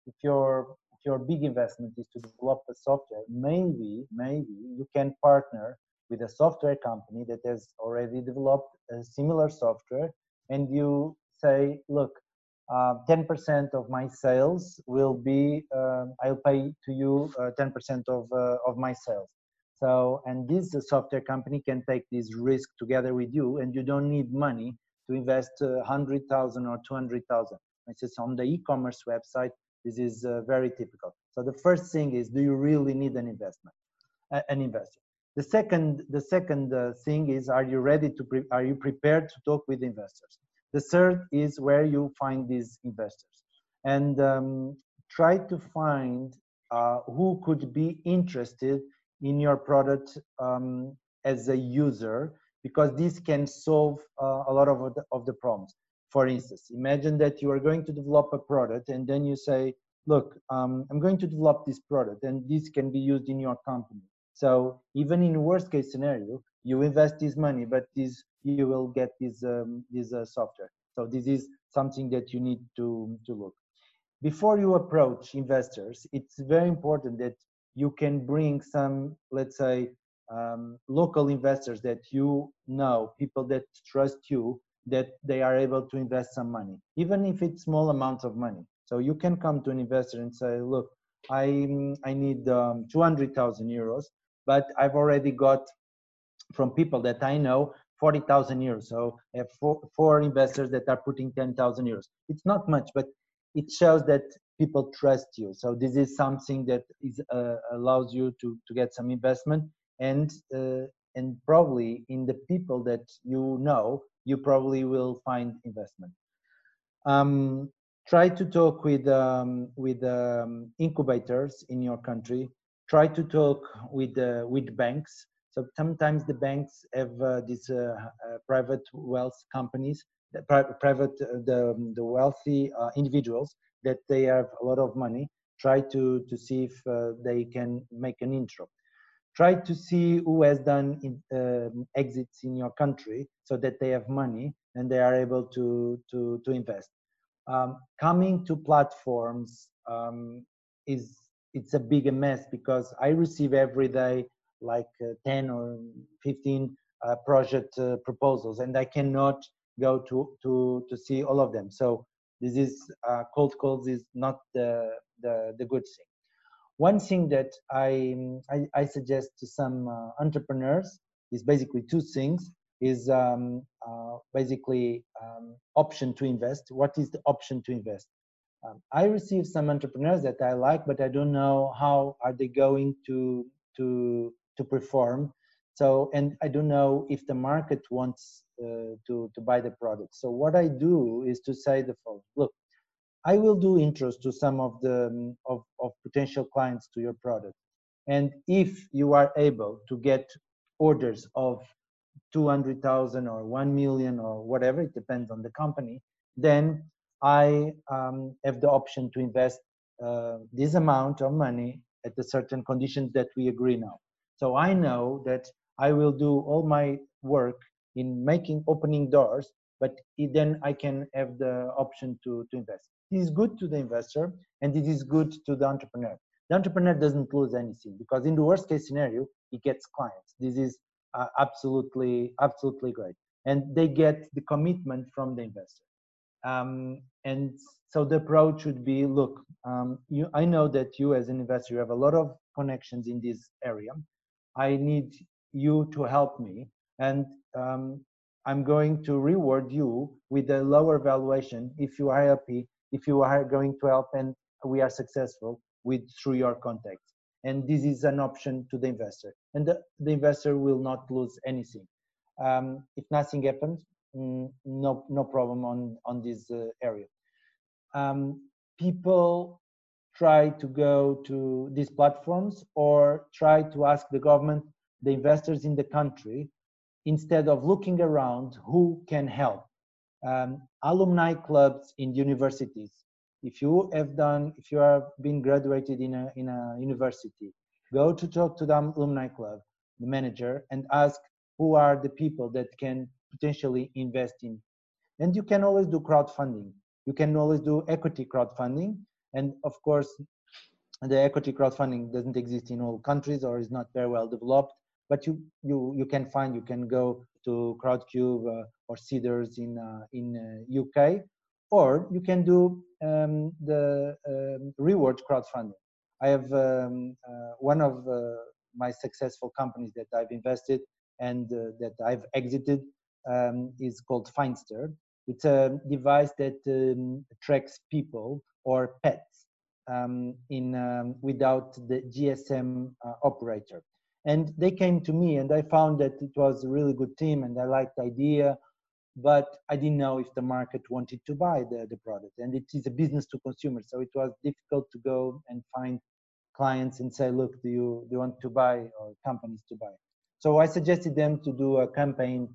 if your if your big investment is to develop a software, maybe maybe you can partner with a software company that has already developed a similar software, and you say, look, 10% uh, of my sales will be uh, I'll pay to you 10% uh, of uh, of my sales. So and this software company can take this risk together with you, and you don't need money to invest 100,000 uh, or 200,000. This is on the e-commerce website. This is uh, very typical. So the first thing is, do you really need an investment, an investor? The second, the second uh, thing is, are you ready to, are you prepared to talk with investors? The third is where you find these investors and um, try to find uh, who could be interested in your product um, as a user because this can solve uh, a lot of the, of the problems. For instance, imagine that you are going to develop a product and then you say, look, um, I'm going to develop this product and this can be used in your company. So even in worst case scenario, you invest this money, but this you will get this um, this uh, software. So this is something that you need to to look. Before you approach investors, it's very important that you can bring some, let's say, um, local investors that you know, people that trust you, that they are able to invest some money, even if it's small amounts of money. So you can come to an investor and say, look, I, I need um, 200,000 euros, but I've already got from people that I know 40,000 euros. So I have four, four investors that are putting 10,000 euros. It's not much, but it shows that people trust you. So this is something that is uh, allows you to to get some investment and uh, and probably in the people that you know, you probably will find investment. Um, try to talk with um, with um, incubators in your country. Try to talk with uh, with banks. So sometimes the banks have uh, these uh, uh private wealth companies, private uh, the the wealthy individuals that they have a lot of money. Try to to see if they can make an intro try to see who has done in, um, exits in your country so that they have money and they are able to to to invest. Um, coming to platforms um, is it's a big mess because i receive every day like uh, 10 or 15 uh, project uh, proposals and i cannot go to to to see all of them. So this is uh, cold calls is not the the, the good thing one thing that I, I, I suggest to some uh, entrepreneurs is basically two things is um, uh, basically um, option to invest. What is the option to invest? Um, I receive some entrepreneurs that I like, but I don't know how are they going to to to perform. So, and I don't know if the market wants uh, to to buy the product. So, what I do is to say the following: Look, I will do intros to some of the um, of, of potential clients to your product. And if you are able to get orders of 200,000 or 1 million or whatever, it depends on the company, then I um, have the option to invest uh, this amount of money at the certain conditions that we agree now. So I know that I will do all my work in making opening doors, but then I can have the option to, to invest. This is good to the investor and it is good to the entrepreneur. The entrepreneur doesn't lose anything because in the worst case scenario, he gets clients. This is uh, absolutely, absolutely great. And they get the commitment from the investor. Um, and so the approach should be, look, um, you, I know that you as an investor, you have a lot of connections in this area. I need you to help me. And um, I'm going to reward you with a lower valuation if you are happy if you are going to help and we are successful with through your contacts. And this is an option to the investor and the, the investor will not lose anything. Um, if nothing happens mm, no no problem on on this uh, area. Um, people try to go to these platforms or try to ask the government the investors in the country instead of looking around who can help um, alumni clubs in universities. If you have done, if you have been graduated in a, in a university, go to talk to the alumni club, the manager, and ask who are the people that can potentially invest in. And you can always do crowdfunding. You can always do equity crowdfunding. And of course, the equity crowdfunding doesn't exist in all countries or is not very well developed but you you you can find you can go to crowdcube uh, or seedrs in uh, in uk uh, or you can do um, the um, reward crowdfunding i have um, uh, one of my successful companies that i've invested and that i've exited um, is called Findster. It's a device that um, tracks people or pets um, in um, without the GSM uh, operator and they came to me and i found that it was a really good team and i liked the idea but i didn't know if the market wanted to buy the, the product. And it is a business to consumer so it was difficult to go and find clients and say look do you do you want to buy or companies to buy? So i suggested them to do a campaign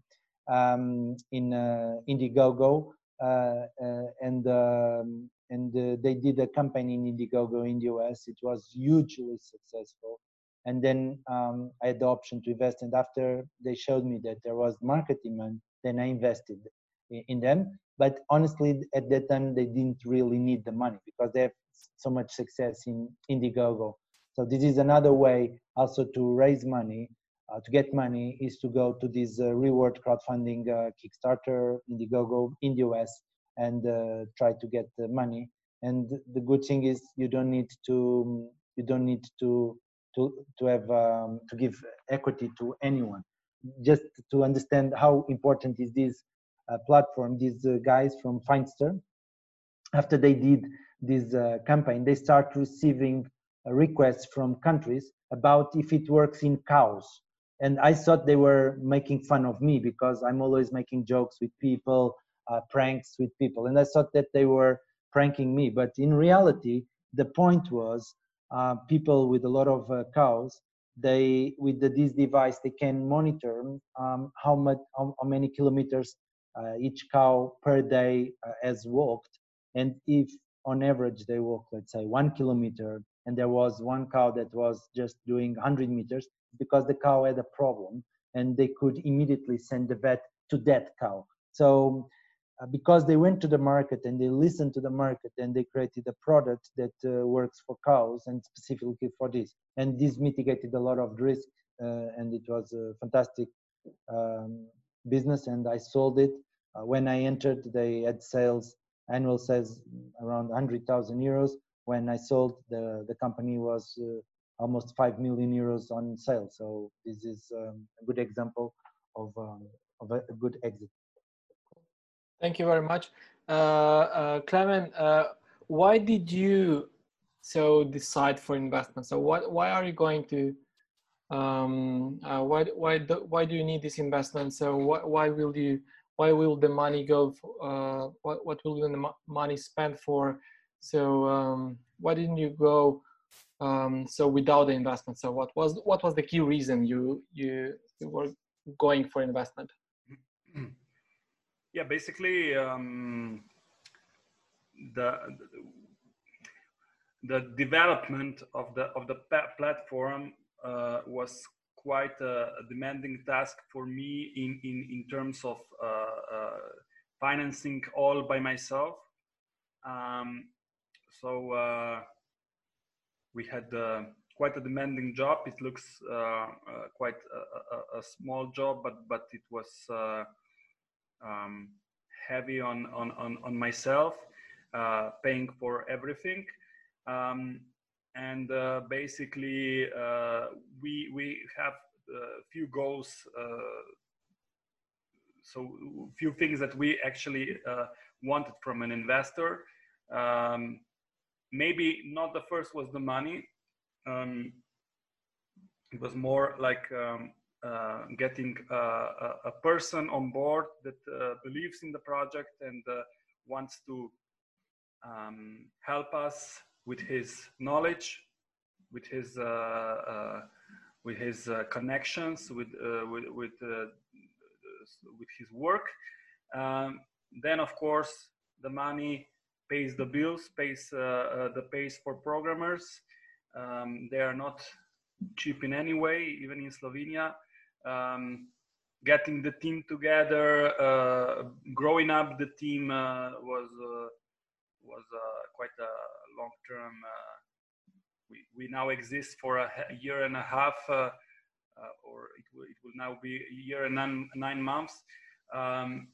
um, in uh, indiegogo uh, uh, and um, and uh, they did a campaign in indiegogo in the us it was hugely successful and then um, I had the option to invest. And after they showed me that there was market demand, then I invested in, in them. But honestly, at that time, they didn't really need the money because they have so much success in Indiegogo. So this is another way also to raise money uh, to get money is to go to this uh, reward crowdfunding uh, Kickstarter, Indiegogo in the US, and uh, try to get the money. And the good thing is you don't need to you don't need to to to have um, to give equity to anyone. Just to understand how important is this uh, platform, these uh, guys from Findster, after they did this campaign, they start receiving requests from countries about if it works in cows and I thought they were making fun of me because I'm always making jokes with people, uh, pranks with people, and I thought that they were pranking me. But in reality, the point was uh, people with a lot of uh, cows. They with the, this device they can monitor um, how much how, how, many kilometers uh, each cow per day uh, has walked, and if on average they walk let's say one kilometer and there was one cow that was just doing 100 meters because the cow had a problem and they could immediately send the vet to that cow. So uh, because they went to the market and they listened to the market and they created a product that uh, works for cows and specifically for this. And this mitigated a lot of risk uh, and it was a fantastic um, business and I sold it. Uh, when I entered, they had sales, annual sales around 100,000 euros. When I sold, the, the company was uh, almost 5 million euros on sale. So this is um, a good example of, um, of a, a, good exit. Thank you very much. Uh, uh, Clement, uh, why did you so decide for investment? So what, why are you going to, um, uh, why, why, do, why do you need this investment? So why, why will you, why will the money go, for, uh, what, what will the money spend for? So um, why didn't you go um, so without the investment, so what was what was the key reason you you, you were going for investment? [CLEARS THROAT] Yeah, basically um, the the development of the of the platform uh, was quite a, demanding task for me in in in terms of uh, uh, financing all by myself. Um, so uh, we had uh, quite a demanding job. It looks uh, quite a, a, a, small job, but but it was um, heavy on on on, on myself, paying for everything. Um, and uh, basically uh, we we have a few goals uh, so few things that we actually wanted from an investor um, maybe not the first was the money. Um, it was more like um, uh, getting uh, a, person on board that uh, believes in the project and uh, wants to um, help us with his knowledge, with his with his connections, with with with, with his work. Um, then, of course, the money pays the bills, pays uh, uh, the pays for programmers. Um, they are not cheap in any way, even in Slovenia. Um, getting the team together, uh, growing up the team was was quite a long term. we we now exist for a year and a half. Uh, or it will, it will now be a year and nine, nine months. Um,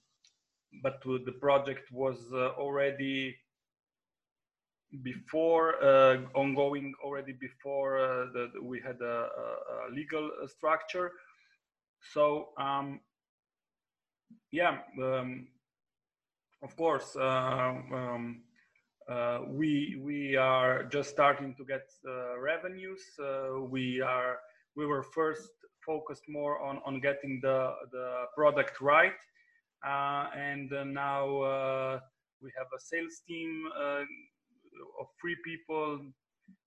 but the project was uh, already before uh, ongoing already before uh, the, we had a, a legal structure so um, yeah um, of course uh, um, uh, we we are just starting to get uh, revenues uh, we are we were first focused more on on getting the the product right and now we have a sales team of three people.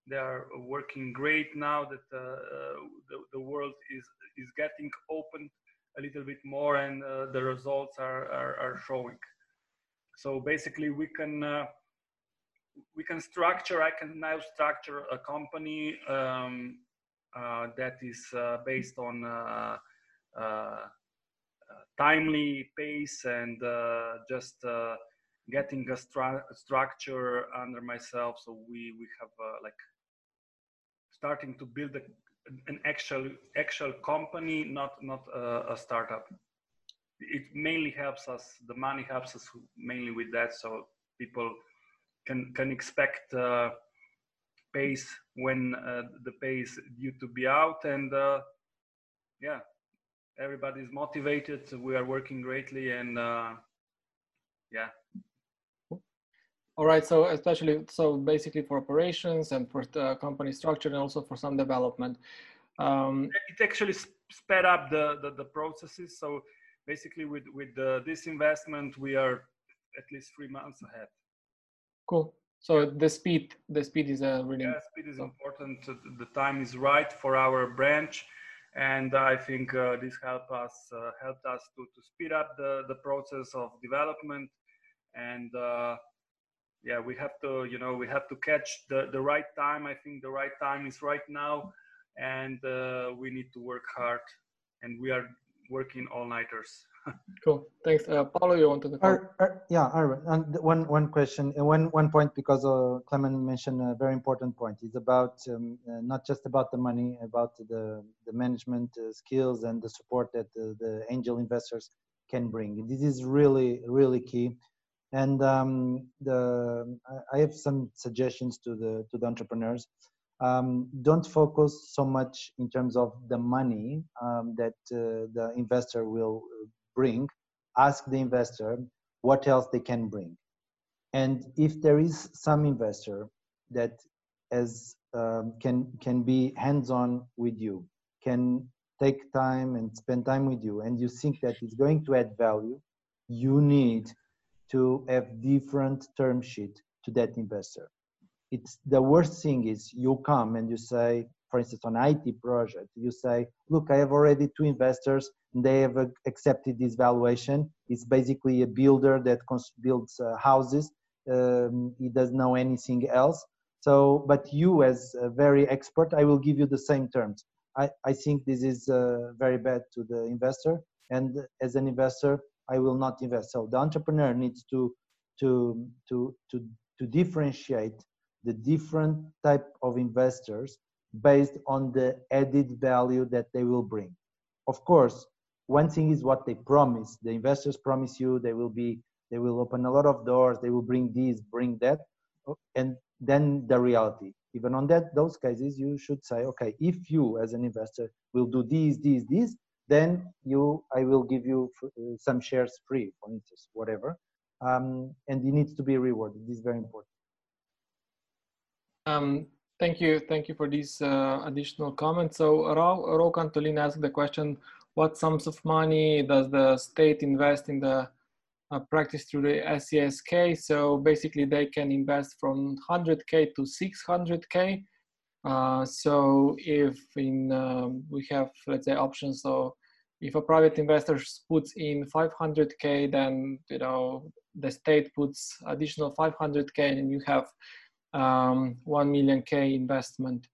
They are working great now that uh, uh, the, the world is is getting open a little bit more, and uh, the results are, are, are showing. So basically, we can we can structure. I can now structure a company um, uh, that is uh, based on uh, timely pace and just getting a stru- structure under myself so we we have uh, like starting to build a, an actual actual company, not not a, a startup. It mainly helps us. The money helps us mainly with that, so people can can expect uh, pace when uh, the pace due to be out, and uh, yeah, everybody is motivated. We are working greatly, and uh, yeah, all right, so especially, so basically for operations and for the company structure and also for some development. Um, it actually sped up the, the, the, processes. So basically with, with the, this investment, we are at least three months ahead. Cool. So the speed, the speed is a really yeah, speed is important. The time is right for our branch, and I think uh, this helped us uh, helped us to, to speed up the, the process of development and uh, yeah we have to you know we have to catch the the right time. I think the right time is right now and uh, we need to work hard and we are working all nighters [LAUGHS] cool. Thanks. Uh, paulo you wanted to Ar, Ar, yeah Arvin, and one one question uh, one one point because uh, clement mentioned a very important point. It's about um, uh, not just about the money about the the management uh, skills and the support that the, the angel investors can bring. This is really really key and um, the, I have some suggestions to the to the entrepreneurs. Um, don't focus so much in terms of the money um, that uh, the investor will bring. Ask the investor what else they can bring, and if there is some investor that as um, can can be hands-on with you, can take time and spend time with you, and you think that it's going to add value, you need to have different term sheet to that investor. It's the worst thing is you come and you say, for instance, on IT project, you say, look, I have already two investors and they have accepted this valuation. It's basically a builder that builds uh, houses. Um, he doesn't know anything else. So, but you as a very expert, I will give you the same terms. I, I think this is uh, very bad to the investor. And as an investor, I will not invest. So the entrepreneur needs to to to to to differentiate the different type of investors based on the added value that they will bring. Of course, one thing is what they promise. The investors promise you they will be they will open a lot of doors, they will bring this, bring that, and then the reality. Even on that those cases, you should say, okay, if you as an investor will do these, these, these, then you i will give you uh, some shares free for instance whatever. Um, and it needs to be rewarded. This is very important. Um, thank you thank you for these uh, additional comments. So Ro Cantolin asked the question what sums of money does the state invest in the uh, practice through the SESK so basically they can invest from 100k to 600k uh, so if in um, we have let's say options so if a private investor puts in 500k then you know the state puts additional 500k and you have um, 1 million k investment.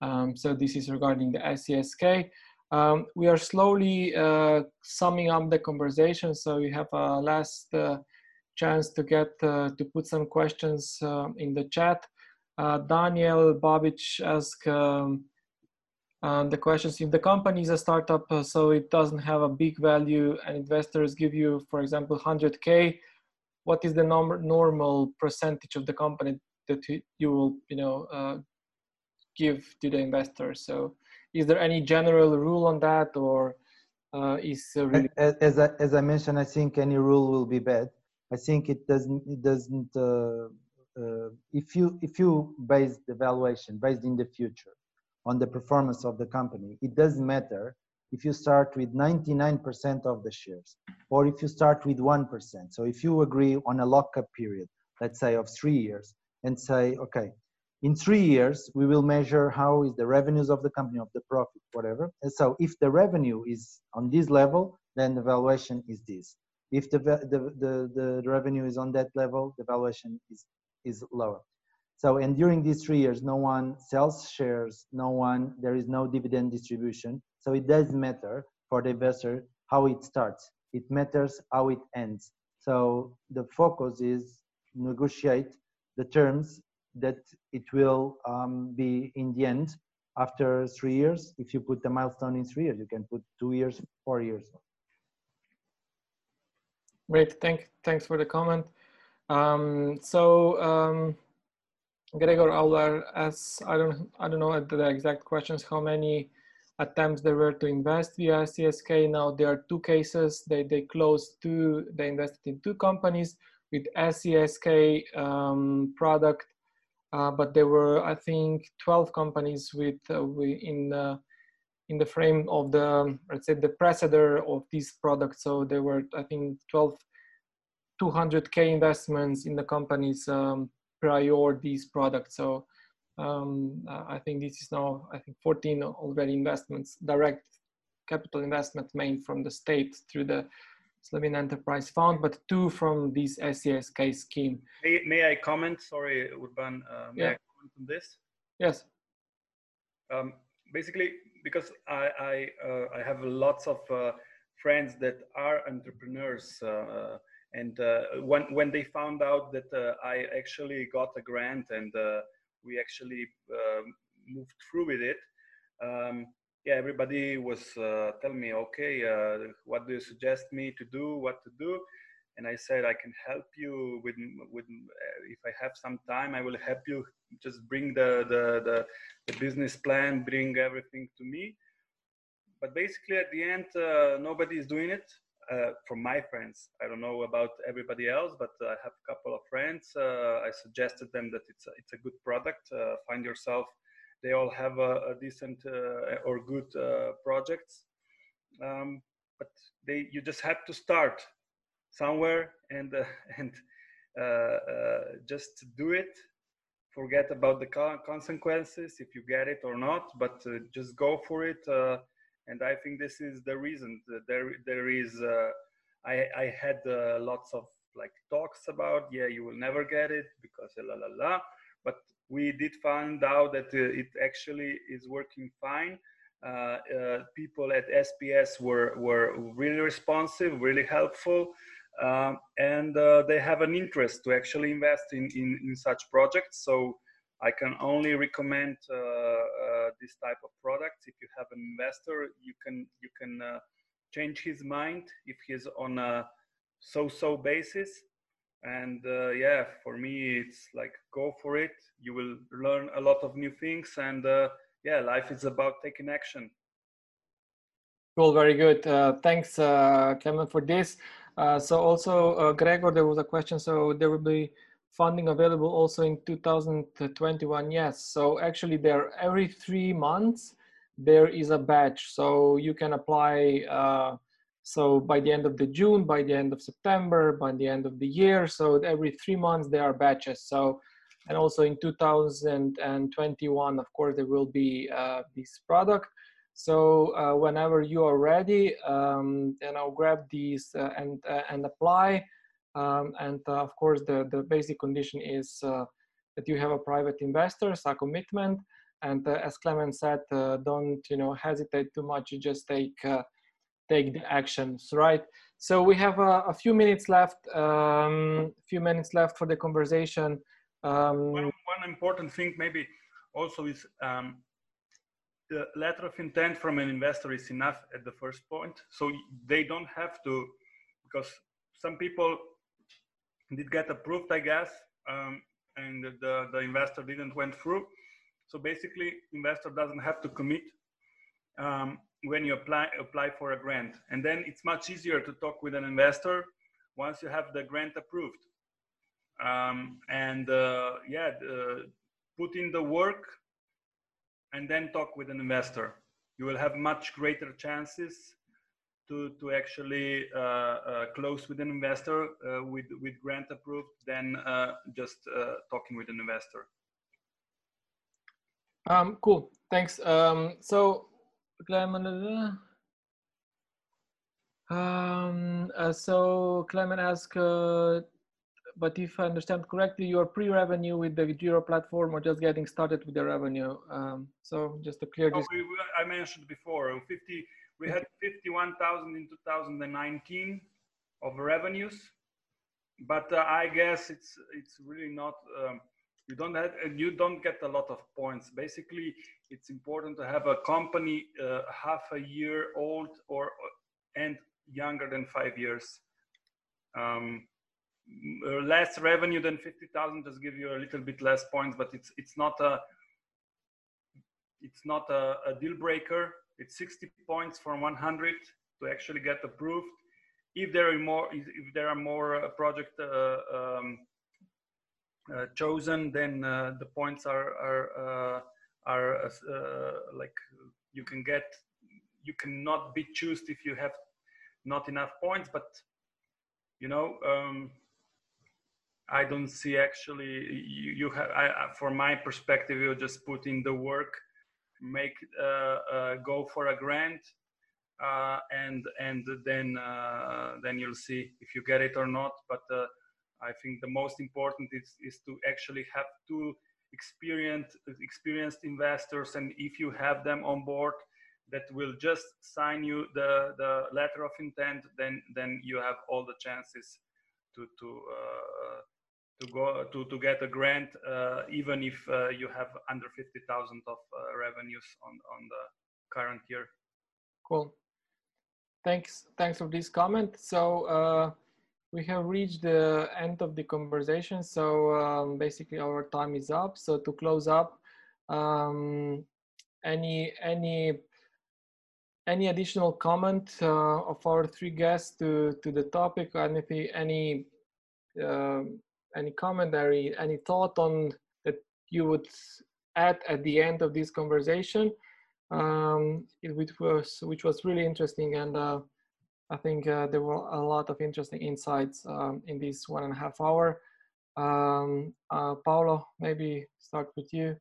Um, so this is regarding the SESK. Um, we are slowly uh, summing up the conversation. So you have a last uh, chance to get uh, to put some questions uh, in the chat uh, Daniel Babic asked um, um, the questions. If the company is a startup uh, so it doesn't have a big value and investors give you for example 100k what is the number, normal percentage of the company that you will you know uh, give to the investors so is there any general rule on that or uh, is really as, as, I, as I mentioned i think any rule will be bad. I think it doesn't it doesn't Uh, if you if you base the valuation based in the future on the performance of the company. It doesn't matter if you start with 99% of the shares or if you start with 1%. So if you agree on a lockup period, let's say of three years, and say, okay, in three years, we will measure how is the revenues of the company, of the profit, whatever. And so if the revenue is on this level, then the valuation is this. If the, the, the, the revenue is on that level, the valuation is, is lower. So, and during these three years, no one sells shares, no one, there is no dividend distribution. So it does matter for the investor how it starts. It matters how it ends. So the focus is negotiate the terms that it will um, be in the end after three years. If you put the milestone in three years, you can put two years, four years. Great, thank, thanks for the comment. Um, so, um, Gregor Auler as I don't, I don't know the exact questions, how many attempts there were to invest via CSK. Now there are two cases. They, they closed two, they invested in two companies with SESK um, product, uh, but there were, I think, 12 companies with, uh, in, uh, in the frame of the, let's say, the precedent of this product. So there were, I think, 12, 200K investments in the companies um, prior these products. So um, I think this is now, I think 14 already investments, direct capital investment made from the state through the Slovene Enterprise Fund, but two from this SESK scheme. May, may I comment? Sorry, Urban, uh, may yeah. I comment on this? Yes. Um, basically, because I, I, uh, I have lots of uh, friends that are entrepreneurs uh, and uh, when, when they found out that uh, I actually got a grant and uh, we actually um, moved through with it, um, yeah, everybody was telling me, okay, what do you suggest me to do, what to do? And I said, I can help you with, with if I have some time, I will help you just bring the, the, the, the business plan, bring everything to me. But basically at the end, uh, nobody is doing it uh, from my friends. I don't know about everybody else, but I have a couple of friends. Uh, I suggested them that it's a, it's a good product. Uh, find yourself. They all have a, a decent uh, or good uh, projects, um, but they you just have to start somewhere and uh, [LAUGHS] and just do it. Forget about the consequences if you get it or not, but just go for it and I think this is the reason that there there is. Uh, I I had uh, lots of like talks about yeah you will never get it because la la la, but we did find out that uh, it actually is working fine. Uh, uh, people at SPS were were really responsive, really helpful. Um, and uh, they have an interest to actually invest in, in, in such projects. So I can only recommend uh, uh, this type of products. If you have an investor, you can you can uh, change his mind if he's on a so-so basis. And yeah, for me, it's like go for it. You will learn a lot of new things, and yeah, life is about taking action. Cool, very good. Uh, thanks, uh, Clement, for this. Uh, so also, Gregor, there was a question. So there will be funding available also in 2021 yes. So actually there every three months there is a batch. So you can apply uh, so by the end of the june by the end of september by the end of the year. So every three months there are batches. So and also in 2021 of course there will be uh, this product. So uh, whenever you are ready um, you know grab these uh, and uh, and apply um, and uh, of course, the, the basic condition is uh, that you have a private investor, a commitment. And uh, as Clement said, don't you know hesitate too much. You just take take the actions, right? So we have a, a few minutes left. Um, few minutes left for the conversation. Um, one, one, important thing, maybe also is um, the letter of intent from an investor is enough at the first point. So they don't have to, because some people did get approved, I guess, um, and the, the investor didn't went through. So basically, investor doesn't have to commit um, when you apply apply for a grant, and then it's much easier to talk with an investor once you have the grant approved. Um, and uh, yeah, put in the work, and then talk with an investor. You will have much greater chances to, to actually uh, uh, close with an investor uh, with, with grant approved than just talking with an investor. Um, cool, thanks. Um, so, um, uh, so Clement asked, uh, but if I understand correctly, you're pre-revenue with the Giro platform or just getting started with the revenue. Um, so just to clear this. Oh, we, I mentioned before, 50, we had 51,000 in 2019 of revenues, but uh, I guess it's it's really not um, you don't have you don't get a lot of points. Basically it's important to have a company uh, half a year old or and younger than five years. Um, uh, less revenue than 50,000 just give you a little bit less points but it's it's not a it's not a, a deal breaker it's 60 points from 100 to actually get approved if there are more if there are more uh, project uh, um, uh, chosen, then uh, the points are are are like you can get you cannot be chosen if you have not enough points. But you know, um, I don't see actually you, you have. I, from my perspective, you just put in the work, make go for a grant, uh, and and then uh, then you'll see if you get it or not. But uh, I think the most important is, is to actually have two experienced, experienced investors. And if you have them on board that will just sign you the, the letter of intent, then, then you have all the chances to, to, uh, to go to, to get a grant, uh, even if uh, you have under 50,000 of uh, revenues on, on the current year. Cool. Thanks. Thanks for this comment. So we have reached the end of the conversation. So um, basically our time is up. So to close up, um, any, any, any additional comment uh, of our three guests to, to the topic, anything, any, uh, any commentary, any thought on that you would add at the end of this conversation, um, it, which was, which was really interesting and uh, I think uh, there were a lot of interesting insights um, in this one and a half hour. Um, uh, Paulo, maybe start with you.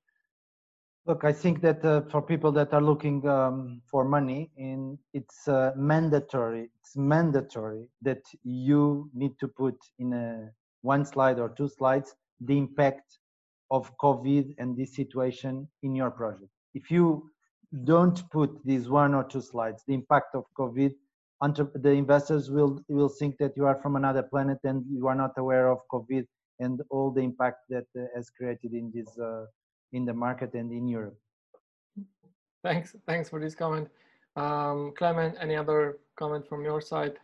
Look, I think that uh, for people that are looking um, for money, in it's uh, mandatory. It's mandatory that you need to put in a one slide or two slides the impact of COVID and this situation in your project. If you don't put these one or two slides, the impact of COVID the investors will will think that you are from another planet and you are not aware of COVID and all the impact that uh, has created in this uh, in the market and in Europe. Thanks, thanks for this comment, um, Clement. Any other comment from your side?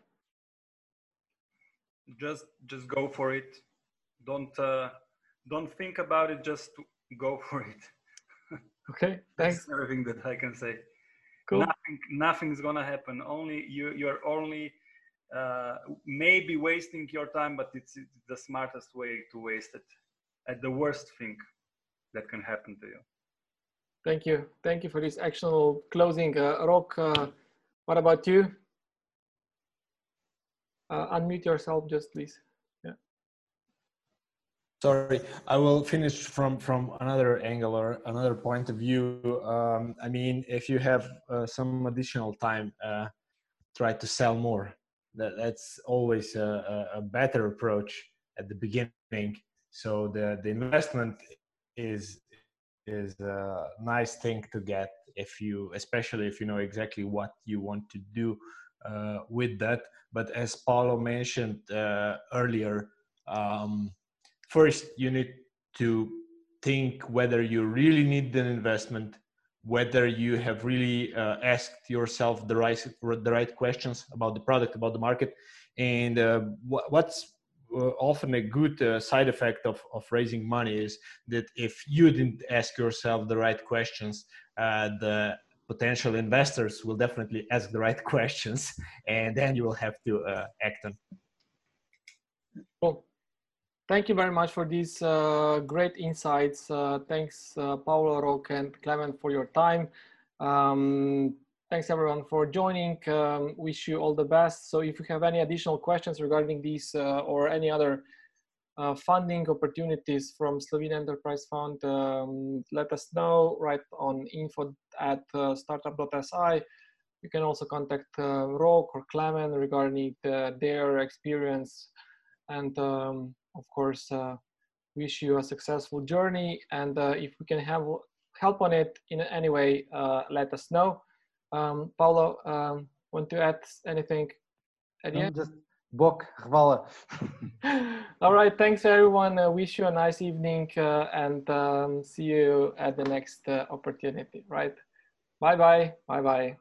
Just just go for it. Don't uh, don't think about it. Just go for it. [LAUGHS] okay, thanks. That's everything that I can say cool. nothing nothing's gonna happen only you you're only uh, maybe wasting your time but it's, it's, the smartest way to waste it at the worst thing that can happen to you thank you thank you for this actual closing uh, Rok uh, what about you unmute yourself just please Sorry, I will finish from from another angle or another point of view. Um, I mean, if you have uh, some additional time, uh, try to sell more. That, that's always a, a, better approach at the beginning. So the the investment is is a nice thing to get if you, especially if you know exactly what you want to do uh, with that. But as Paulo mentioned uh, earlier. Um, first you need to think whether you really need an investment whether you have really uh, asked yourself the right the right questions about the product about the market and uh, what's uh, often a good uh, side effect of, of raising money is that if you didn't ask yourself the right questions uh, the potential investors will definitely ask the right [LAUGHS] questions and then you will have to uh, act on cool Thank you very much for these uh, great insights. Uh, thanks, uh, Paulo, Rok, and Clement for your time. Um, thanks everyone for joining. Um, wish you all the best. So if you have any additional questions regarding these uh, or any other uh, funding opportunities from Slovene Enterprise Fund, um, let us know. Write on info at uh, startup.si. You can also contact uh, Rok or Clement regarding the, their experience and um, of course, uh, wish you a successful journey. And uh, if we can have help on it in any way, uh, let us know. Um, Paulo, um, want to add anything at the end? Just, Hvala. [LAUGHS] All right, thanks everyone. Uh, wish you a nice evening uh, and um, see you at the next uh, opportunity, right? Bye bye. Bye bye.